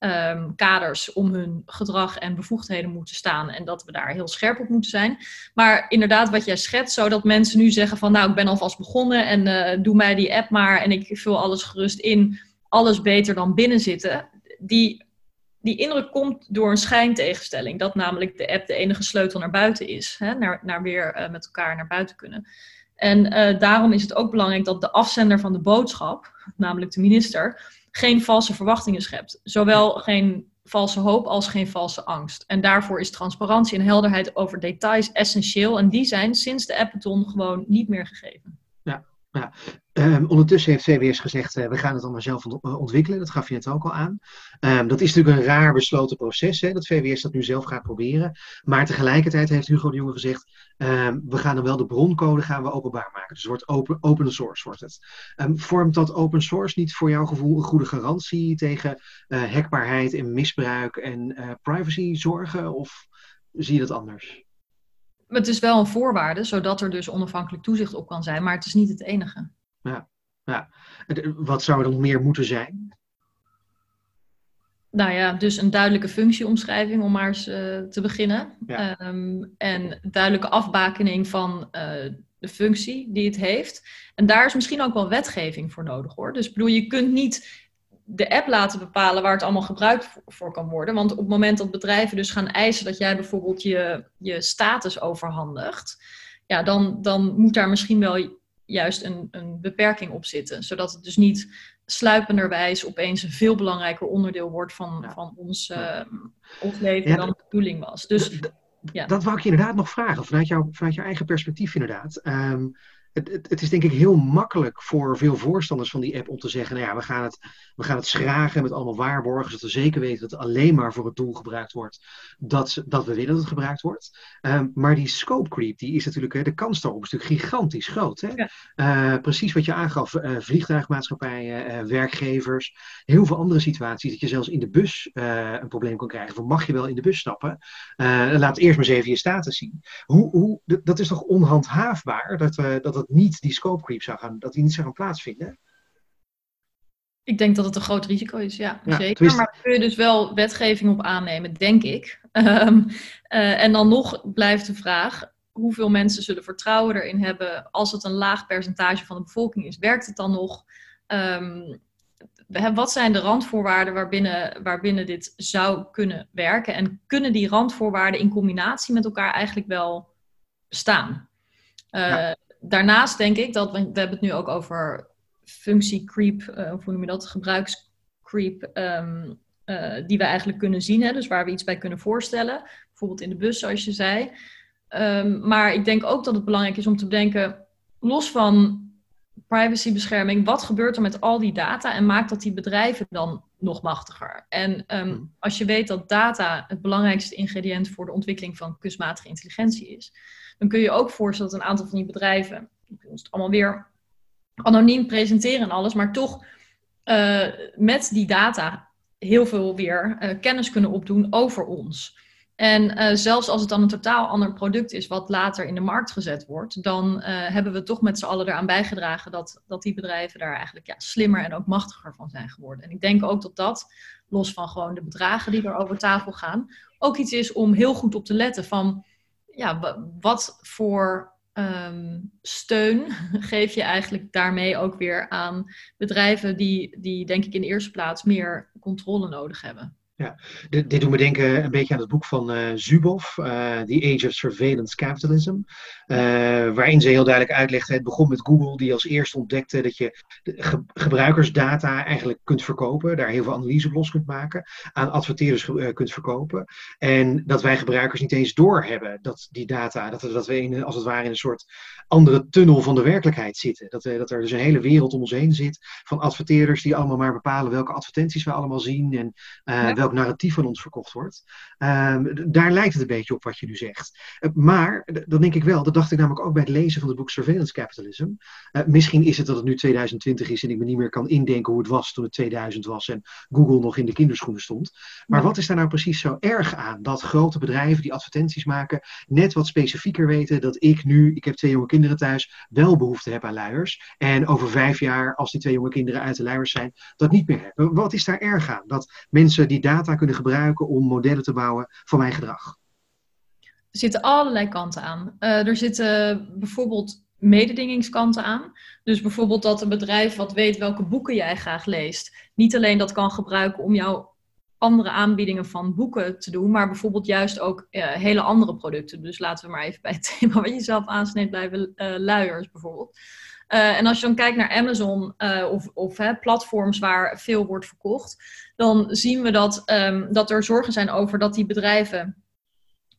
um, kaders om hun gedrag en bevoegdheden moeten staan en dat we daar heel scherp op moeten zijn. Maar inderdaad, wat jij schetst, zodat mensen nu zeggen van nou, ik ben alvast begonnen en uh, doe mij die app maar en ik vul alles gerust in, alles beter dan binnenzitten. Die die indruk komt door een schijntegenstelling. Dat namelijk de app de enige sleutel naar buiten is. Hè, naar, naar weer uh, met elkaar naar buiten kunnen. En uh, daarom is het ook belangrijk dat de afzender van de boodschap, namelijk de minister, geen valse verwachtingen schept. Zowel geen valse hoop als geen valse angst. En daarvoor is transparantie en helderheid over details essentieel. En die zijn sinds de appathon gewoon niet meer gegeven. Ja. Um, ondertussen heeft VWS gezegd, uh, we gaan het allemaal zelf eh, ontwikkelen. Dat gaf je net ook al aan. Um, dat is natuurlijk een raar besloten proces, hè, dat VWS dat nu zelf gaat proberen. Maar tegelijkertijd heeft Hugo de Jonge gezegd, um, we gaan dan wel de broncode gaan we openbaar maken. Dus het wordt open, open source wordt het. vormt dat open source niet voor jouw gevoel een goede garantie tegen uh, hackbaarheid en misbruik en privacy zorgen? Of zie je dat anders? Het is wel een voorwaarde, zodat er dus onafhankelijk toezicht op kan zijn, maar het is niet het enige. Ja, ja. Wat zou er dan meer moeten zijn? Nou ja, dus een duidelijke functieomschrijving om maar eens uh, te beginnen. Ja. Um, en duidelijke afbakening van uh, de functie die het heeft. En daar is misschien ook wel wetgeving voor nodig hoor. Dus bedoel, je kunt niet de app laten bepalen waar het allemaal gebruikt voor kan worden. Want op het moment dat bedrijven dus gaan eisen dat jij bijvoorbeeld je, je status overhandigt, ja, dan, dan moet daar misschien wel juist een, een beperking op zitten. Zodat het dus niet sluipenderwijs opeens een veel belangrijker onderdeel wordt van, van ons, uh, ons leven dan de bedoeling was. Dus, ja. Dat wou ik je inderdaad nog vragen, vanuit, jou, vanuit jouw eigen perspectief inderdaad. Um, het, het, is denk ik heel makkelijk voor veel voorstanders van die app om te zeggen, nou ja, we gaan het, we gaan het schragen met allemaal waarborgen, zodat we zeker weten dat het alleen maar voor het doel gebruikt wordt dat, dat we willen dat het gebruikt wordt. Um, maar die scope creep, die is natuurlijk, de kans daarop is natuurlijk gigantisch groot. Hè? Uh, precies wat je aangaf, uh, vliegtuigmaatschappijen, uh, werkgevers, heel veel andere situaties, dat je zelfs in de bus een probleem kan krijgen. Van mag je wel in de bus stappen? laat eerst maar eens even je status zien. Hoe, hoe, dat is toch onhandhaafbaar dat, dat het niet die scope creep zou gaan, dat die niet zou gaan plaatsvinden? Ik denk dat het een groot risico is, ja, zeker. Maar daar kun je dus wel wetgeving op aannemen, denk ik. Um, uh, en dan nog blijft de vraag, hoeveel mensen zullen vertrouwen erin hebben als het een laag percentage van de bevolking is? Werkt het dan nog? Um, wat zijn de randvoorwaarden waarbinnen, waarbinnen dit zou kunnen werken? En kunnen die randvoorwaarden in combinatie met elkaar eigenlijk wel bestaan? Uh, ja daarnaast denk ik dat, we, we hebben het nu ook over functiecreep, uh, hoe noem je dat, gebruikscreep, um, uh, die we eigenlijk kunnen zien, hè, dus waar we iets bij kunnen voorstellen. Bijvoorbeeld in de bus, zoals je zei. Um, maar ik denk ook dat het belangrijk is om te bedenken, los van privacybescherming, wat gebeurt er met al die data en maakt dat die bedrijven dan nog machtiger? En um, als je weet dat data het belangrijkste ingrediënt voor de ontwikkeling van kunstmatige intelligentie is, dan kun je ook voorstellen dat een aantal van die bedrijven, ons het allemaal weer anoniem presenteren en alles, maar toch uh, met die data heel veel weer uh, kennis kunnen opdoen over ons. En uh, zelfs als het dan een totaal ander product is wat later in de markt gezet wordt, dan hebben we toch met z'n allen eraan bijgedragen dat, dat die bedrijven daar eigenlijk ja, slimmer en ook machtiger van zijn geworden. En ik denk ook dat dat, los van gewoon de bedragen die er over tafel gaan, ook iets is om heel goed op te letten van ja, wat voor um, steun geef je eigenlijk daarmee ook weer aan bedrijven die, die denk ik in de eerste plaats meer controle nodig hebben? Ja, dit, dit doet me denken een beetje aan het boek van uh, Zuboff, uh, The Age of Surveillance Capitalism. Uh, waarin ze heel duidelijk uitlegde, het begon met Google, die als eerste ontdekte dat je ge gebruikersdata eigenlijk kunt verkopen, daar heel veel analyse op los kunt maken, aan adverteerders kunt verkopen. En dat wij gebruikers niet eens doorhebben dat die data, dat, dat we in, als het ware in een soort andere tunnel van de werkelijkheid zitten. Dat, dat er dus een hele wereld om ons heen zit van adverteerders die allemaal maar bepalen welke advertenties we allemaal zien en ja. Welk narratief van ons verkocht wordt. Um, daar lijkt het een beetje op wat je nu zegt. Uh, maar, dan denk ik wel, dat dacht ik namelijk ook bij het lezen van het boek Surveillance Capitalism. Uh, misschien is het dat het nu 2020 is en ik me niet meer kan indenken hoe het was toen het 2000 was en Google nog in de kinderschoenen stond. Maar wat is daar nou precies zo erg aan dat grote bedrijven die advertenties maken net wat specifieker weten dat ik nu, ik heb twee jonge kinderen thuis, wel behoefte heb aan luiers. En over vijf jaar, als die twee jonge kinderen uit de luiers zijn, dat niet meer hebben. Wat is daar erg aan? Dat mensen die data kunnen gebruiken om modellen te bouwen van mijn gedrag? Er zitten allerlei kanten aan. Uh, er zitten bijvoorbeeld mededingingskanten aan. Dus bijvoorbeeld dat een bedrijf wat weet welke boeken jij graag leest, niet alleen dat kan gebruiken om jouw andere aanbiedingen van boeken te doen, maar bijvoorbeeld juist ook uh, hele andere producten. Dus laten we maar even bij het thema wat je zelf aansneedt blijven, uh, luiers bijvoorbeeld. Uh, en als je dan kijkt naar Amazon of, of hè, platforms waar veel wordt verkocht, dan zien we dat, um, dat er zorgen zijn over dat die bedrijven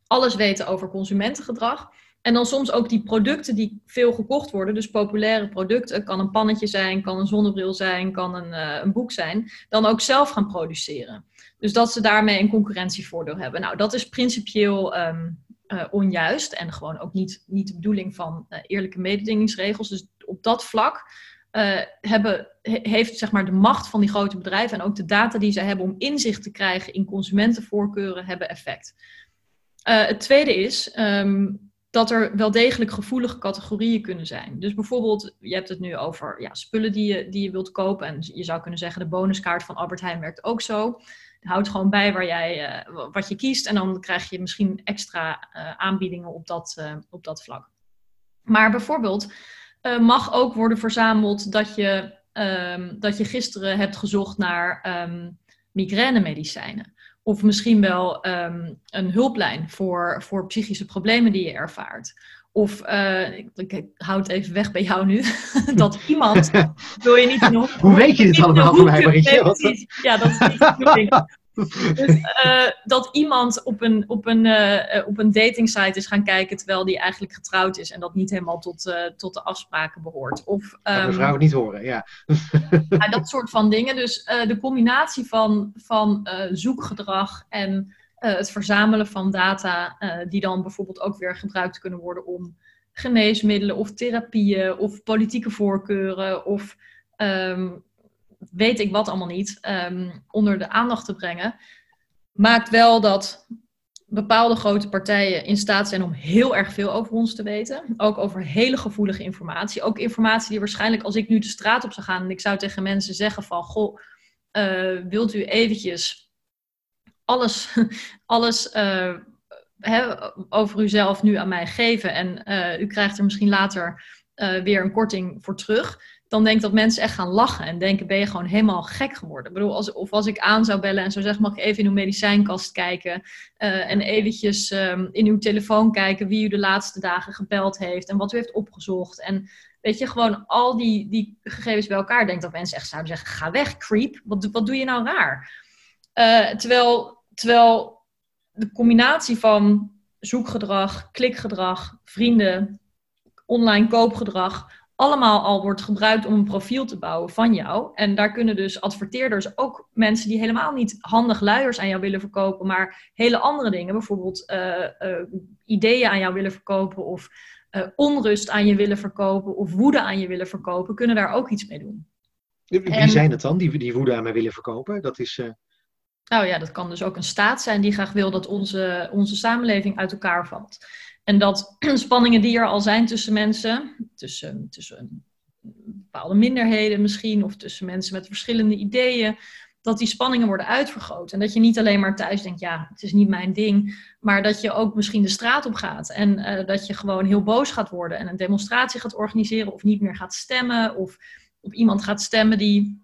alles weten over consumentengedrag. En dan soms ook die producten die veel gekocht worden, dus populaire producten, kan een pannetje zijn, kan een zonnebril zijn, kan een, uh, een boek zijn, dan ook zelf gaan produceren. Dus dat ze daarmee een concurrentievoordeel hebben. Nou, dat is principieel uh, onjuist en gewoon ook niet, niet de bedoeling van eerlijke mededingingsregels. Dus op dat vlak uh, hebben, heeft zeg maar, de macht van die grote bedrijven en ook de data die ze hebben om inzicht te krijgen in consumentenvoorkeuren hebben effect. het tweede is um, dat er wel degelijk gevoelige categorieën kunnen zijn. Dus bijvoorbeeld, je hebt het nu over ja, spullen die je, die je wilt kopen. En je zou kunnen zeggen, de bonuskaart van Albert Heijn werkt ook zo. Houd gewoon bij waar jij, uh, wat je kiest. En dan krijg je misschien extra aanbiedingen op dat, op dat vlak. Maar bijvoorbeeld mag ook worden verzameld dat je, um, dat je gisteren hebt gezocht naar um, migrainemedicijnen. Of misschien wel um, een hulplijn voor, voor psychische problemen die je ervaart. Of, uh, ik, ik, hou het even weg bij jou nu, dat iemand, wil je niet in de Hoe weet je dit allemaal van mij, Marietje? Ja, dat is niet de bedoeling. Dus uh, dat iemand op een, op, een, uh, op een datingsite is gaan kijken terwijl die eigenlijk getrouwd is en dat niet helemaal tot, uh, tot de afspraken behoort. Of, um, dat vrouwen niet horen, ja. ja. Dat soort van dingen. Dus de combinatie van, van zoekgedrag en het verzamelen van data, die dan bijvoorbeeld ook weer gebruikt kunnen worden om geneesmiddelen of therapieën of politieke voorkeuren of um, weet ik wat allemaal niet, um, onder de aandacht te brengen, maakt wel dat bepaalde grote partijen in staat zijn om heel erg veel over ons te weten. Ook over hele gevoelige informatie. Ook informatie die waarschijnlijk als ik nu de straat op zou gaan en ik zou tegen mensen zeggen van, goh, uh, wilt u eventjes alles, alles he, over uzelf nu aan mij geven en uh, u krijgt er misschien later weer een korting voor terug dan denk ik dat mensen echt gaan lachen en denken, ben je gewoon helemaal gek geworden. Ik bedoel, als, of als ik aan zou bellen en zou zeggen, mag ik even in uw medicijnkast kijken uh, en eventjes um, in uw telefoon kijken wie u de laatste dagen gebeld heeft en wat u heeft opgezocht. En weet je, gewoon al die, die gegevens bij elkaar, denk dat mensen echt zouden zeggen, ga weg, creep, wat, wat doe je nou raar? Uh, terwijl, terwijl de combinatie van zoekgedrag, klikgedrag, vrienden, online koopgedrag allemaal al wordt gebruikt om een profiel te bouwen van jou. En daar kunnen dus adverteerders, ook mensen die helemaal niet handig luiers aan jou willen verkopen, maar hele andere dingen, bijvoorbeeld uh, uh, ideeën aan jou willen verkopen of uh, onrust aan je willen verkopen of woede aan je willen verkopen, kunnen daar ook iets mee doen. Wie en, zijn het dan, die, die woede aan mij willen verkopen? Dat is... Nou ja, dat kan dus ook een staat zijn die graag wil dat onze, onze samenleving uit elkaar valt. En dat spanningen die er al zijn tussen mensen, tussen, tussen bepaalde minderheden misschien, of tussen mensen met verschillende ideeën, dat die spanningen worden uitvergroot. En dat je niet alleen maar thuis denkt, ja, het is niet mijn ding, maar dat je ook misschien de straat op gaat. En uh, dat je gewoon heel boos gaat worden en een demonstratie gaat organiseren, of niet meer gaat stemmen, of op iemand gaat stemmen die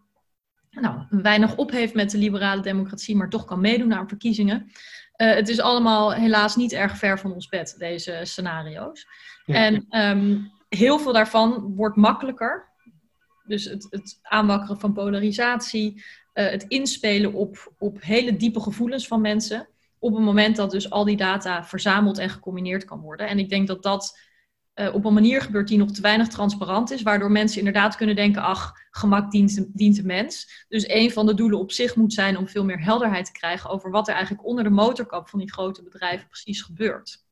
nou, weinig op heeft met de liberale democratie, maar toch kan meedoen aan verkiezingen. Uh, het is allemaal helaas niet erg ver van ons bed, deze scenario's. Ja. En um, heel veel daarvan wordt makkelijker. Dus het, het aanwakkeren van polarisatie, uh, het inspelen op, op hele diepe gevoelens van mensen. Op het moment dat dus al die data verzameld en gecombineerd kan worden. En ik denk dat dat uh, op een manier gebeurt die nog te weinig transparant is, waardoor mensen inderdaad kunnen denken, ach, gemak dient, dient de mens. Dus een van de doelen op zich moet zijn om veel meer helderheid te krijgen over wat er eigenlijk onder de motorkap van die grote bedrijven precies gebeurt.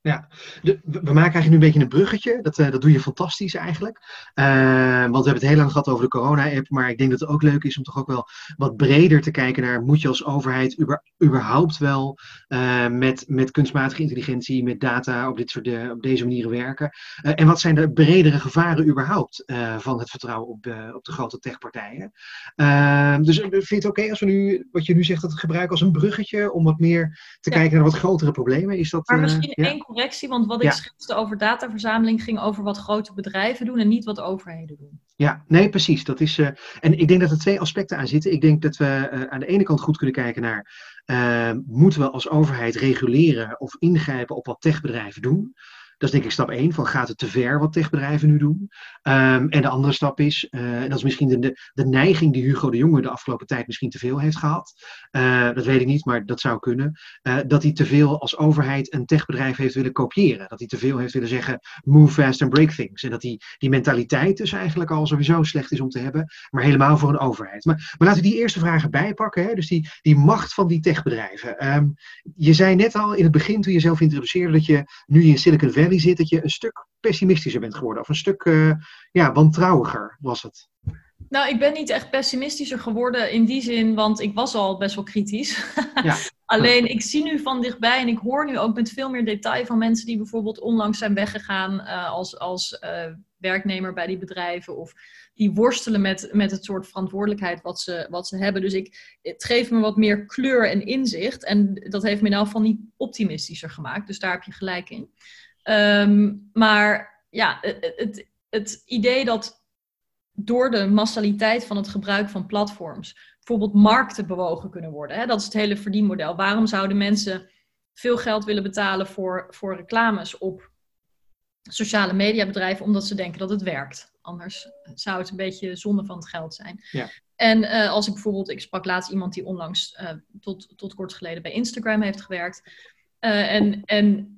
Ja, de, we maken eigenlijk nu een beetje een bruggetje. Dat, uh, dat doe je fantastisch eigenlijk. Uh, want we hebben het heel lang gehad over de corona-app. Maar ik denk dat het ook leuk is om toch ook wel wat breder te kijken naar... moet je als overheid über, überhaupt wel uh, met, met kunstmatige intelligentie, met data op, dit soort, op deze manieren werken? en wat zijn de bredere gevaren überhaupt van het vertrouwen op, op de grote techpartijen? dus vind je het oké okay als we nu, wat je nu zegt, dat gebruiken als een bruggetje... om wat meer te ja. kijken naar wat grotere problemen? Is dat, maar misschien ja? één correctie, want wat ik ja. schetste over dataverzameling ging over wat grote bedrijven doen en niet wat overheden doen. Ja, nee, precies. Dat is, uh, en ik denk dat er twee aspecten aan zitten. Ik denk dat we uh, aan de ene kant goed kunnen kijken naar, uh, moeten we als overheid reguleren of ingrijpen op wat techbedrijven doen? Dat is denk ik stap één, van gaat het te ver wat techbedrijven nu doen? Ehm, en de andere stap is, uh, en dat is misschien de, de, neiging die Hugo de Jonge de afgelopen tijd misschien te veel heeft gehad. Uh, dat weet ik niet, maar dat zou kunnen. Uh, dat hij te veel als overheid een techbedrijf heeft willen kopiëren. Dat hij te veel heeft willen zeggen, move fast and break things. En dat die, die mentaliteit dus eigenlijk al sowieso slecht is om te hebben, maar helemaal voor een overheid. Maar, maar laten we die eerste vragen bijpakken. Hè? Dus die, die macht van die techbedrijven. Um, je zei net al in het begin, toen je zelf introduceerde, dat je nu in Silicon Valley zit, dat je een stuk pessimistischer bent geworden. Of een stuk uh, ja, wantrouwiger was het. Nou, ik ben niet echt pessimistischer geworden in die zin, want ik was al best wel kritisch. Ja. Alleen, ik zie nu van dichtbij en ik hoor nu ook met veel meer detail van mensen die bijvoorbeeld onlangs zijn weggegaan uh, als, als uh, werknemer bij die bedrijven. Of die worstelen met, met het soort verantwoordelijkheid wat ze, wat ze hebben. Dus ik, het geeft me wat meer kleur en inzicht. En dat heeft me in elk geval niet optimistischer gemaakt. Dus daar heb je gelijk in. Um, maar ja, het, het, idee dat door de massaliteit van het gebruik van platforms bijvoorbeeld markten bewogen kunnen worden. Hè? Dat is het hele verdienmodel. Waarom zouden mensen veel geld willen betalen voor, voor reclames op sociale mediabedrijven? Omdat ze denken dat het werkt. Anders zou het een beetje zonde van het geld zijn. Ja. En uh, als ik bijvoorbeeld, ik sprak laatst iemand die onlangs uh, tot, tot kort geleden bij Instagram heeft gewerkt. Uh, en, en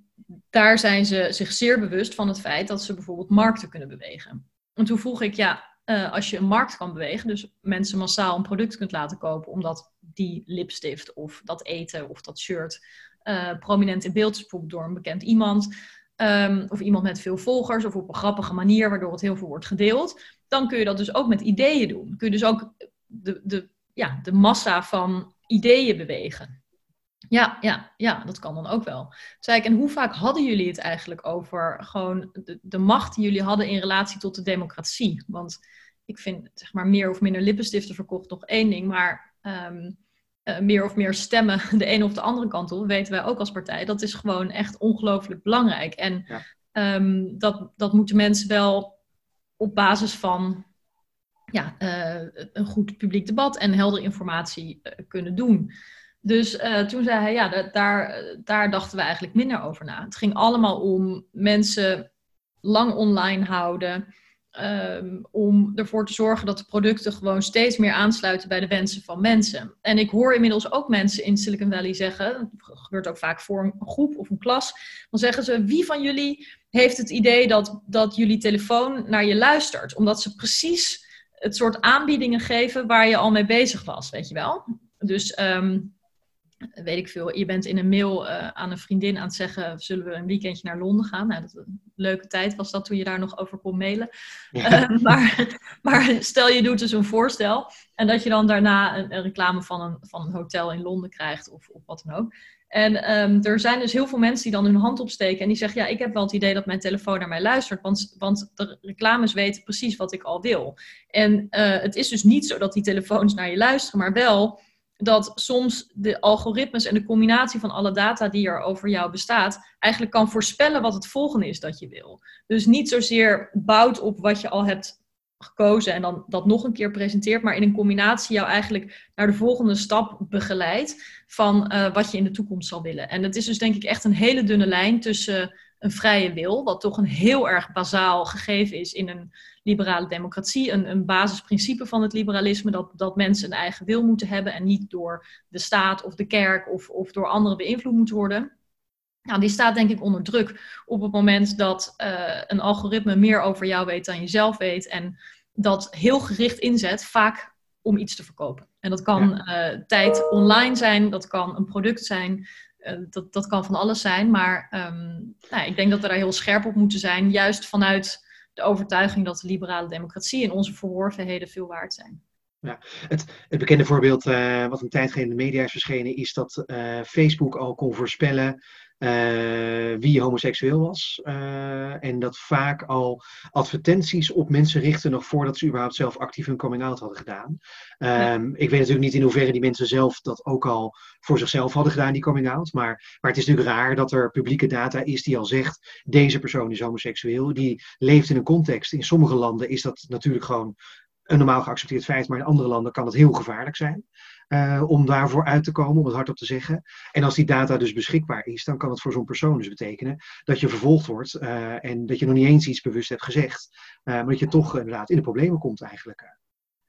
daar zijn ze zich zeer bewust van het feit dat ze bijvoorbeeld markten kunnen bewegen. En toen vroeg ik, ja, uh, als je een markt kan bewegen, dus mensen massaal een product kunt laten kopen, omdat die lipstift of dat eten of dat shirt uh, prominent in beeld is, bijvoorbeeld door een bekend iemand, um, of iemand met veel volgers, of op een grappige manier, waardoor het heel veel wordt gedeeld, dan kun je dat dus ook met ideeën doen. Kun je dus ook de, de, ja, de massa van ideeën bewegen. Ja, ja, ja, dat kan dan ook wel. Toen zei ik, en hoe vaak hadden jullie het eigenlijk over gewoon de, de macht die jullie hadden in relatie tot de democratie? Want ik vind, zeg maar, meer of minder lipenstiften verkocht nog één ding, maar um, uh, meer of meer stemmen de ene of de andere kant op, weten wij ook als partij. Dat is gewoon echt ongelooflijk belangrijk. En ja. um, dat, dat moeten mensen wel op basis van ja, uh, een goed publiek debat en helder informatie uh, kunnen doen. Dus uh, toen zei hij, ja, daar, daar dachten we eigenlijk minder over na. Het ging allemaal om mensen lang online houden. Um, om ervoor te zorgen dat de producten gewoon steeds meer aansluiten bij de wensen van mensen. En ik hoor inmiddels ook mensen in Silicon Valley zeggen, dat gebeurt ook vaak voor een groep of een klas, dan zeggen ze, wie van jullie heeft het idee dat, dat jullie telefoon naar je luistert? Omdat ze precies het soort aanbiedingen geven waar je al mee bezig was, weet je wel? Dus um, weet ik veel, je bent in een mail uh, aan een vriendin aan het zeggen, zullen we een weekendje naar Londen gaan? Nou, dat een leuke tijd was dat toen je daar nog over kon mailen. Ja. Uh, maar, maar, stel je doet dus een voorstel en dat je dan daarna een, een reclame van een, van een hotel in Londen krijgt of, of wat dan ook. En um, er zijn dus heel veel mensen die dan hun hand opsteken en die zeggen, ja, ik heb wel het idee dat mijn telefoon naar mij luistert, want, want de reclames weten precies wat ik al wil. En uh, het is dus niet zo dat die telefoons naar je luisteren, maar wel dat soms de algoritmes en de combinatie van alle data die er over jou bestaat, eigenlijk kan voorspellen wat het volgende is dat je wil. Dus niet zozeer bouwt op wat je al hebt gekozen en dan dat nog een keer presenteert, maar in een combinatie jou eigenlijk naar de volgende stap begeleidt van uh, wat je in de toekomst zal willen. En het is dus denk ik echt een hele dunne lijn tussen een vrije wil, wat toch een heel erg bazaal gegeven is in een liberale democratie. Een, een basisprincipe van het liberalisme, dat, dat mensen een eigen wil moeten hebben en niet door de staat of de kerk of, of door anderen beïnvloed moeten worden. Nou, die staat denk ik onder druk op het moment dat uh, een algoritme meer over jou weet dan je zelf weet en dat heel gericht inzet, vaak om iets te verkopen. En dat kan ja. uh, tijd online zijn, dat kan een product zijn, dat, dat kan van alles zijn. Maar um, nou, ik denk dat we daar heel scherp op moeten zijn, juist vanuit de overtuiging dat de liberale democratie en onze verworvenheden veel waard zijn. Ja, het, het bekende voorbeeld uh, wat een tijd geleden in de media is verschenen, is dat uh, Facebook al kon voorspellen wie homoseksueel was. Uh, en dat vaak al advertenties op mensen richten nog voordat ze überhaupt zelf actief hun coming out hadden gedaan. Ja. Ik weet natuurlijk niet in hoeverre die mensen zelf dat ook al voor zichzelf hadden gedaan, die coming out. Maar, maar het is natuurlijk raar dat er publieke data is die al zegt, deze persoon is homoseksueel. Die leeft in een context. In sommige landen is dat natuurlijk gewoon een normaal geaccepteerd feit, maar in andere landen kan het heel gevaarlijk zijn. Uh, om daarvoor uit te komen, om het hardop te zeggen. En als die data dus beschikbaar is, dan kan het voor zo'n persoon dus betekenen dat je vervolgd wordt uh, en dat je nog niet eens iets bewust hebt gezegd, uh, maar dat je toch inderdaad in de problemen komt eigenlijk.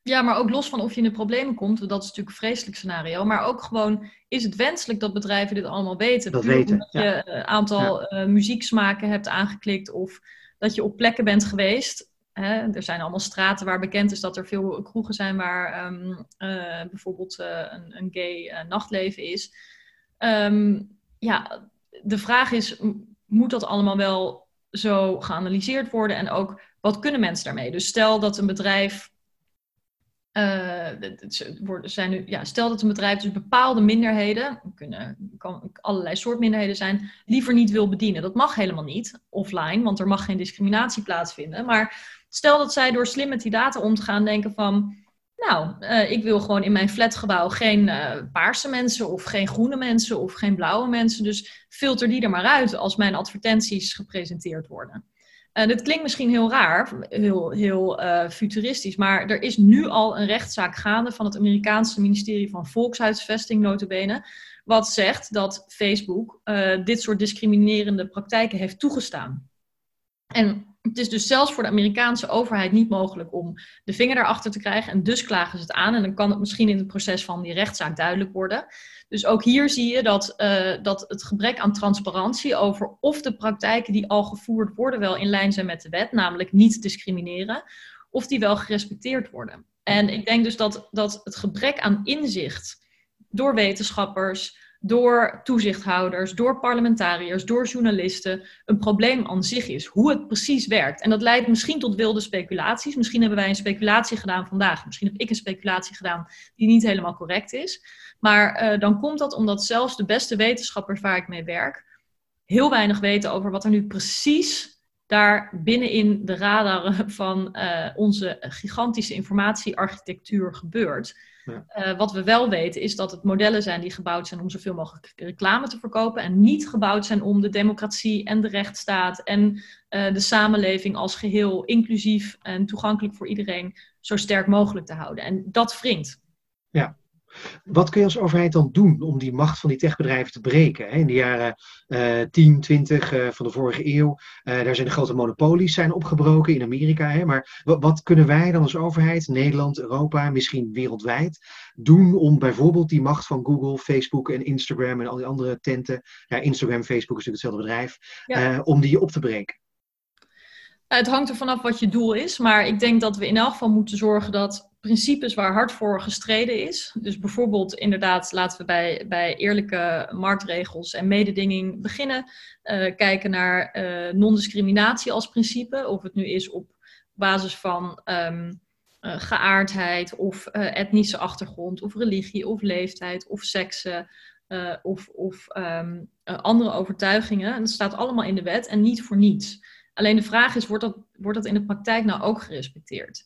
Ja, maar ook los van of je in de problemen komt, dat is natuurlijk een vreselijk scenario. Maar ook gewoon, is het wenselijk dat bedrijven dit allemaal weten? Dat weten, Omdat je een aantal ja. muzieksmaken hebt aangeklikt of dat je op plekken bent geweest Hè, er zijn allemaal straten waar bekend is dat er veel kroegen zijn waar um, uh, bijvoorbeeld uh, een, een, gay uh, nachtleven is. Um, ja, de vraag is, moet dat allemaal wel zo geanalyseerd worden? En ook, wat kunnen mensen daarmee? Dus stel dat een bedrijf zijn nu, ja, stel dat een bedrijf dus bepaalde minderheden, kunnen kan allerlei soort minderheden zijn, liever niet wil bedienen. Dat mag helemaal niet offline, want er mag geen discriminatie plaatsvinden. Maar Stel dat zij door slim met die data om te gaan denken van, nou, uh, ik wil gewoon in mijn flatgebouw geen uh, paarse mensen of geen groene mensen of geen blauwe mensen. Dus filter die er maar uit als mijn advertenties gepresenteerd worden. En dit klinkt misschien heel raar, heel, heel uh, futuristisch, maar er is nu al een rechtszaak gaande van het Amerikaanse ministerie van Volkshuisvesting, notabene, wat zegt dat Facebook dit soort discriminerende praktijken heeft toegestaan. En het is dus zelfs voor de Amerikaanse overheid niet mogelijk om de vinger daarachter te krijgen. En dus klagen ze het aan. En dan kan het misschien in het proces van die rechtszaak duidelijk worden. Dus ook hier zie je dat, uh, dat het gebrek aan transparantie over of de praktijken die al gevoerd worden wel in lijn zijn met de wet, namelijk niet discrimineren, of die wel gerespecteerd worden. En ik denk dus dat, dat het gebrek aan inzicht door wetenschappers, door toezichthouders, door parlementariërs, door journalisten een probleem aan zich is. Hoe het precies werkt. En dat leidt misschien tot wilde speculaties. Misschien hebben wij een speculatie gedaan vandaag. Misschien heb ik een speculatie gedaan die niet helemaal correct is. Maar uh, dan komt dat omdat zelfs de beste wetenschappers waar ik mee werk heel weinig weten over wat er nu precies daar binnenin de radar van uh, onze gigantische informatiearchitectuur gebeurt. Ja. Uh, wat we wel weten is dat het modellen zijn die gebouwd zijn om zoveel mogelijk reclame te verkopen en niet gebouwd zijn om de democratie en de rechtsstaat en uh, de samenleving als geheel inclusief en toegankelijk voor iedereen zo sterk mogelijk te houden. En dat wringt. Ja, wat kun je als overheid dan doen om die macht van die techbedrijven te breken? In de jaren uh, 10, 20 uh, van de vorige eeuw, uh, daar zijn de grote monopolies zijn opgebroken in Amerika. Hè? Maar wat kunnen wij dan als overheid, Nederland, Europa, misschien wereldwijd, doen om bijvoorbeeld die macht van Google, Facebook en Instagram en al die andere tenten, ja, Instagram, Facebook is natuurlijk hetzelfde bedrijf, ja. Eh, om die op te breken? Het hangt er vanaf wat je doel is, maar ik denk dat we in elk geval moeten zorgen dat principes waar hard voor gestreden is. Dus bijvoorbeeld inderdaad, laten we bij, bij eerlijke marktregels en mededinging beginnen. Uh, kijken naar uh, non-discriminatie als principe. Of het nu is op basis van um, uh, geaardheid of etnische achtergrond of religie of leeftijd of seksen. of of um, andere overtuigingen. En dat staat allemaal in de wet en niet voor niets. Alleen de vraag is, wordt dat, wordt dat in de praktijk nou ook gerespecteerd?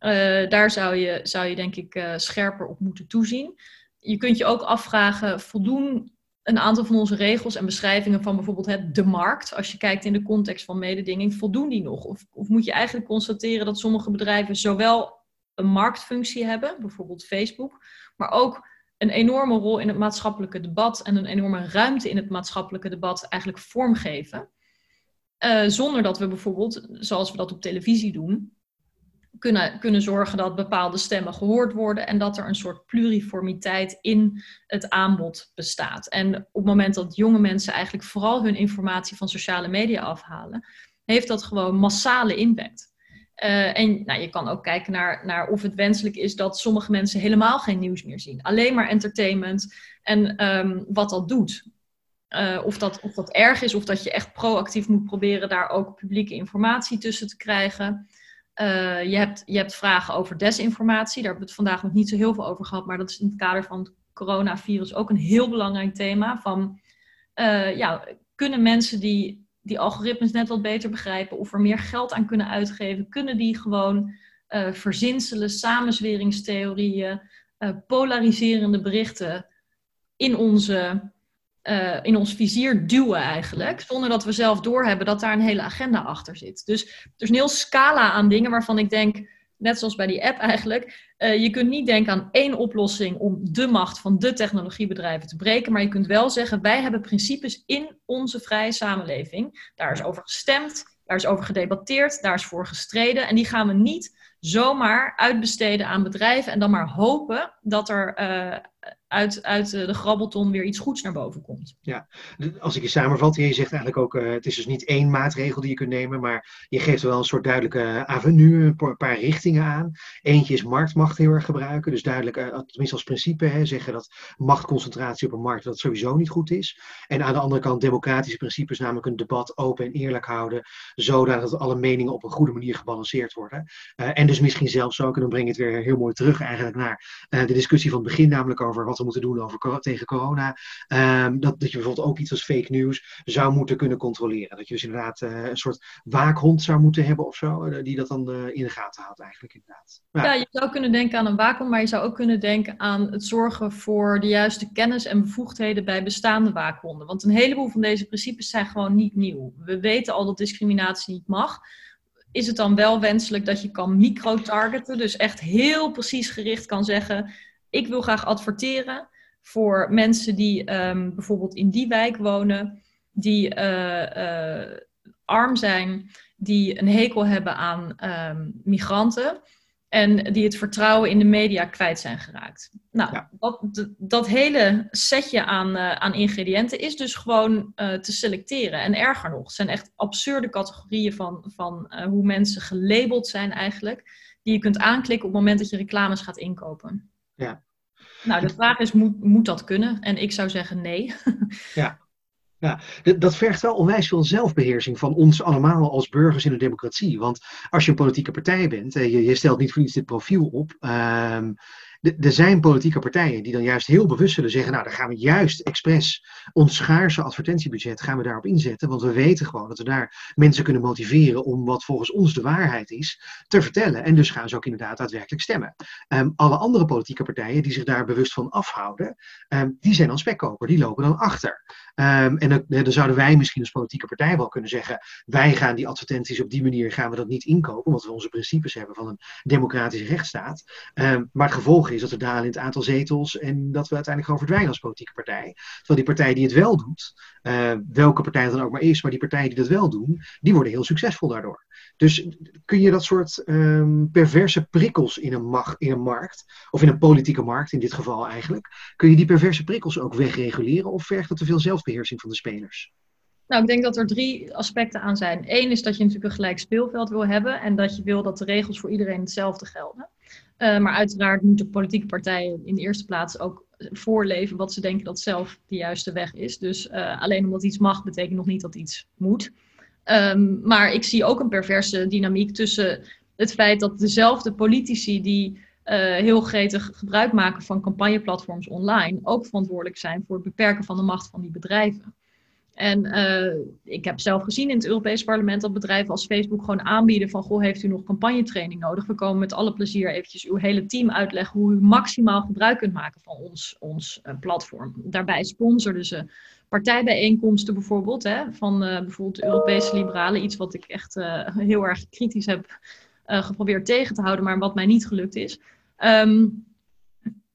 Uh, daar zou je, zou je denk ik uh, scherper op moeten toezien. Je kunt je ook afvragen, voldoen een aantal van onze regels en beschrijvingen van bijvoorbeeld het, de markt, als je kijkt in de context van mededinging, voldoen die nog? Of, of moet je eigenlijk constateren dat sommige bedrijven zowel een marktfunctie hebben, bijvoorbeeld Facebook, maar ook een enorme rol in het maatschappelijke debat en een enorme ruimte in het maatschappelijke debat eigenlijk vormgeven? Uh, zonder dat we bijvoorbeeld, zoals we dat op televisie doen, kunnen, kunnen zorgen dat bepaalde stemmen gehoord worden en dat er een soort pluriformiteit in het aanbod bestaat. En op het moment dat jonge mensen eigenlijk vooral hun informatie van sociale media afhalen, heeft dat gewoon massale impact. Uh, en nou, je kan ook kijken naar, naar of het wenselijk is dat sommige mensen helemaal geen nieuws meer zien. Alleen maar entertainment en um, wat dat doet. Uh, of, dat, of dat erg is, of dat je echt proactief moet proberen daar ook publieke informatie tussen te krijgen. Uh, je, hebt, je hebt vragen over desinformatie. Daar hebben we het vandaag nog niet zo heel veel over gehad. Maar dat is in het kader van het coronavirus ook een heel belangrijk thema. Van, uh, ja, kunnen mensen die die algoritmes net wat beter begrijpen of er meer geld aan kunnen uitgeven, kunnen die gewoon verzinselen, samenzweringstheorieën, polariserende berichten in onze uh, in ons vizier duwen eigenlijk, zonder dat we zelf doorhebben dat daar een hele agenda achter zit. Dus er is een heel scala aan dingen waarvan ik denk, net zoals bij die app eigenlijk. Uh, je kunt niet denken aan één oplossing om de macht van de technologiebedrijven te breken. Maar je kunt wel zeggen, wij hebben principes in onze vrije samenleving. Daar is over gestemd, daar is over gedebatteerd, daar is voor gestreden. En die gaan we niet zomaar uitbesteden aan bedrijven en dan maar hopen dat er uh, uit, uit de grabbelton weer iets goeds naar boven komt. Ja, als ik je samenvat, je zegt eigenlijk ook, uh, het is dus niet één maatregel die je kunt nemen, maar je geeft wel een soort duidelijke avenue, een paar richtingen aan. Eentje is marktmacht heel erg gebruiken, dus duidelijk, uh, tenminste als principe, hè, zeggen dat machtconcentratie op een markt dat sowieso niet goed is. En aan de andere kant democratische principes, namelijk een debat open en eerlijk houden, zodat alle meningen op een goede manier gebalanceerd worden. En dus misschien zelfs ook, en dan breng je het weer heel mooi terug eigenlijk naar de discussie van het begin, namelijk over wat we moeten doen over, tegen corona. Um, dat, dat je bijvoorbeeld ook iets als fake news zou moeten kunnen controleren. Dat je dus inderdaad uh, een soort waakhond zou moeten hebben of zo, uh, die dat dan uh, in de gaten houdt eigenlijk inderdaad. Ja. ja. je zou kunnen denken aan een waakhond, maar je zou ook kunnen denken aan het zorgen voor de juiste kennis en bevoegdheden bij bestaande waakhonden. Want een heleboel van deze principes zijn gewoon niet nieuw. We weten al dat discriminatie niet mag is het dan wel wenselijk dat je kan micro-targeten. Dus echt heel precies gericht kan zeggen: ik wil graag adverteren voor mensen die um, bijvoorbeeld in die wijk wonen, die uh, uh, arm zijn, die een hekel hebben aan um, migranten en die het vertrouwen in de media kwijt zijn geraakt. Nou, ja. dat, dat, hele setje aan, uh, aan ingrediënten is dus gewoon te selecteren. En erger nog, het zijn echt absurde categorieën van, van hoe mensen gelabeld zijn eigenlijk, die je kunt aanklikken op het moment dat je reclames gaat inkopen. Ja. Nou, de vraag is, moet, moet dat kunnen? En ik zou zeggen nee. ja. Ja, dat vergt wel onwijs veel zelfbeheersing van ons allemaal als burgers in een democratie. Want als je een politieke partij bent, je, je stelt niet voor iets dit profiel op. Um, er zijn politieke partijen die dan juist heel bewust zullen zeggen, nou dan gaan we juist expres ons schaarse advertentiebudget gaan we daarop inzetten, want we weten gewoon dat we daar mensen kunnen motiveren om wat volgens ons de waarheid is te vertellen. En dus gaan ze ook inderdaad daadwerkelijk stemmen. Um, alle andere politieke partijen die zich daar bewust van afhouden, um, die zijn dan spekkoper, die lopen dan achter. Um, en dan, dan, zouden wij misschien als politieke partij wel kunnen zeggen, wij gaan die advertenties op die manier gaan we dat niet inkopen, omdat we onze principes hebben van een democratische rechtsstaat. maar het gevolg is is dat we dalen in het aantal zetels en dat we uiteindelijk gewoon verdwijnen als politieke partij. Terwijl die partij die het wel doet, uh, welke partij het dan ook maar is, maar die partijen die dat wel doen, die worden heel succesvol daardoor. Dus kun je dat soort um, perverse prikkels in een, mag, in een markt, of in een politieke markt in dit geval eigenlijk, kun je die perverse prikkels ook wegreguleren of vergt dat te veel zelfbeheersing van de spelers? Nou, ik denk dat er drie aspecten aan zijn. Eén is dat je natuurlijk een gelijk speelveld wil hebben en dat je wil dat de regels voor iedereen hetzelfde gelden. Uh, maar uiteraard moeten politieke partijen in de eerste plaats ook voorleven wat ze denken dat zelf de juiste weg is. Dus uh, alleen omdat iets mag, betekent nog niet dat iets moet. Um, maar ik zie ook een perverse dynamiek tussen het feit dat dezelfde politici die uh, heel gretig gebruik maken van campagneplatforms online ook verantwoordelijk zijn voor het beperken van de macht van die bedrijven. En uh, ik heb zelf gezien in het Europees Parlement dat bedrijven als Facebook gewoon aanbieden van, goh, heeft u nog campagnetraining nodig? We komen met alle plezier eventjes uw hele team uitleggen hoe u maximaal gebruik kunt maken van ons, ons uh, platform. Daarbij sponsorden ze partijbijeenkomsten bijvoorbeeld, hè, van uh, bijvoorbeeld Europese liberalen, iets wat ik echt heel erg kritisch heb geprobeerd tegen te houden, maar wat mij niet gelukt is. Um,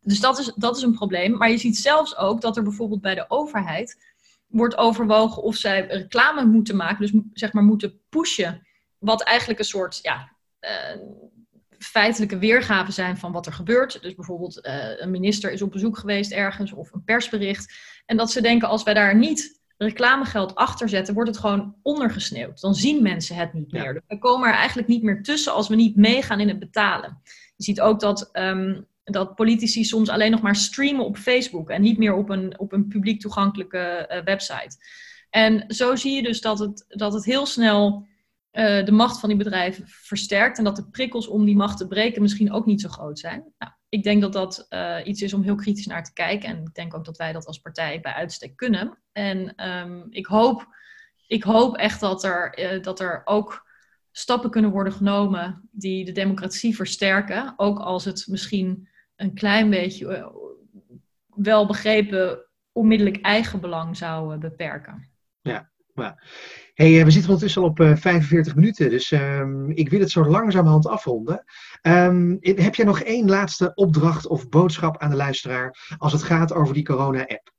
dus dat is, dat is een probleem. Maar je ziet zelfs ook dat er bijvoorbeeld bij de overheid wordt overwogen of zij reclame moeten maken, dus zeg maar moeten pushen, wat eigenlijk een soort ja, uh, feitelijke weergave zijn van wat er gebeurt. Dus bijvoorbeeld uh, een minister is op bezoek geweest ergens of een persbericht. En dat ze denken als wij daar niet reclamegeld achter zetten, wordt het gewoon ondergesneeuwd. Dan zien mensen het niet meer. Dus we komen er eigenlijk niet meer tussen als we niet meegaan in het betalen. Je ziet ook dat um, dat politici soms alleen nog maar streamen op Facebook en niet meer op een, op een publiek toegankelijke uh, website. En zo zie je dus dat het, dat het heel snel uh, de macht van die bedrijven versterkt en dat de prikkels om die macht te breken misschien ook niet zo groot zijn. Nou, ik denk dat dat uh, iets is om heel kritisch naar te kijken en ik denk ook dat wij dat als partij bij uitstek kunnen. En um, ik, hoop, ik hoop echt dat er, dat er ook stappen kunnen worden genomen die de democratie versterken, ook als het misschien een klein beetje uh, wel begrepen onmiddellijk eigen belang zou uh, beperken. Ja, Hey, we zitten ondertussen al op 45 minuten, dus ehm, ik wil het zo langzamerhand afronden. Um, heb jij nog één laatste opdracht of boodschap aan de luisteraar als het gaat over die corona-app?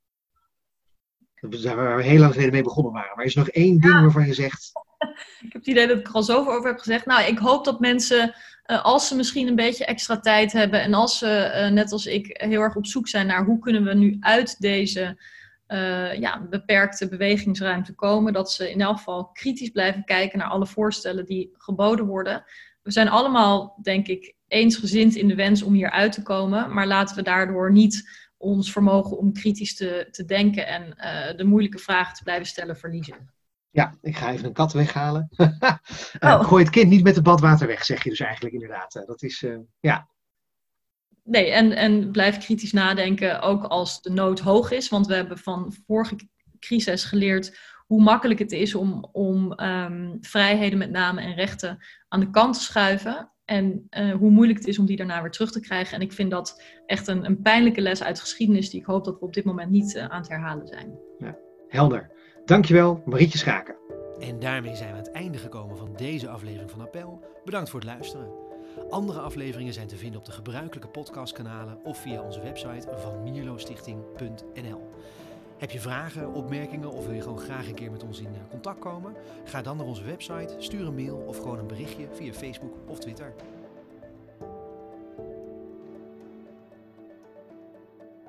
Waar we heel lang geleden mee begonnen waren. Maar is er nog één ding waarvan je zegt. Ik heb het idee dat ik er al zoveel over heb gezegd. Nou, ik hoop dat mensen, uh, als ze misschien een beetje extra tijd hebben en als ze, uh, net als ik, heel erg op zoek zijn naar hoe kunnen we nu uit deze uh, ja, beperkte bewegingsruimte komen, dat ze in elk geval kritisch blijven kijken naar alle voorstellen die geboden worden. We zijn allemaal, denk ik, eensgezind in de wens om hier uit te komen, maar laten we daardoor niet ons vermogen om kritisch te, te denken en de moeilijke vragen te blijven stellen verliezen. Ja, ik ga even een kat weghalen. uh, oh. Gooi het kind niet met het badwater weg, zeg je dus eigenlijk inderdaad. Uh, dat is, ja. Nee, en, en blijf kritisch nadenken, ook als de nood hoog is. Want we hebben van vorige crisis geleerd hoe makkelijk het is om, om um, vrijheden met name en rechten aan de kant te schuiven. En uh, hoe moeilijk het is om die daarna weer terug te krijgen. En ik vind dat echt een, een pijnlijke les uit geschiedenis die ik hoop dat we op dit moment niet aan het herhalen zijn. Ja, helder. Dankjewel, Marietje Schaken. En daarmee zijn we aan het einde gekomen van deze aflevering van Appel. Bedankt voor het luisteren. Andere afleveringen zijn te vinden op de gebruikelijke podcastkanalen of via onze website van mierlostichting.nl. Heb je vragen, opmerkingen of wil je gewoon graag een keer met ons in contact komen? Ga dan naar onze website, stuur een mail of gewoon een berichtje via Facebook of Twitter.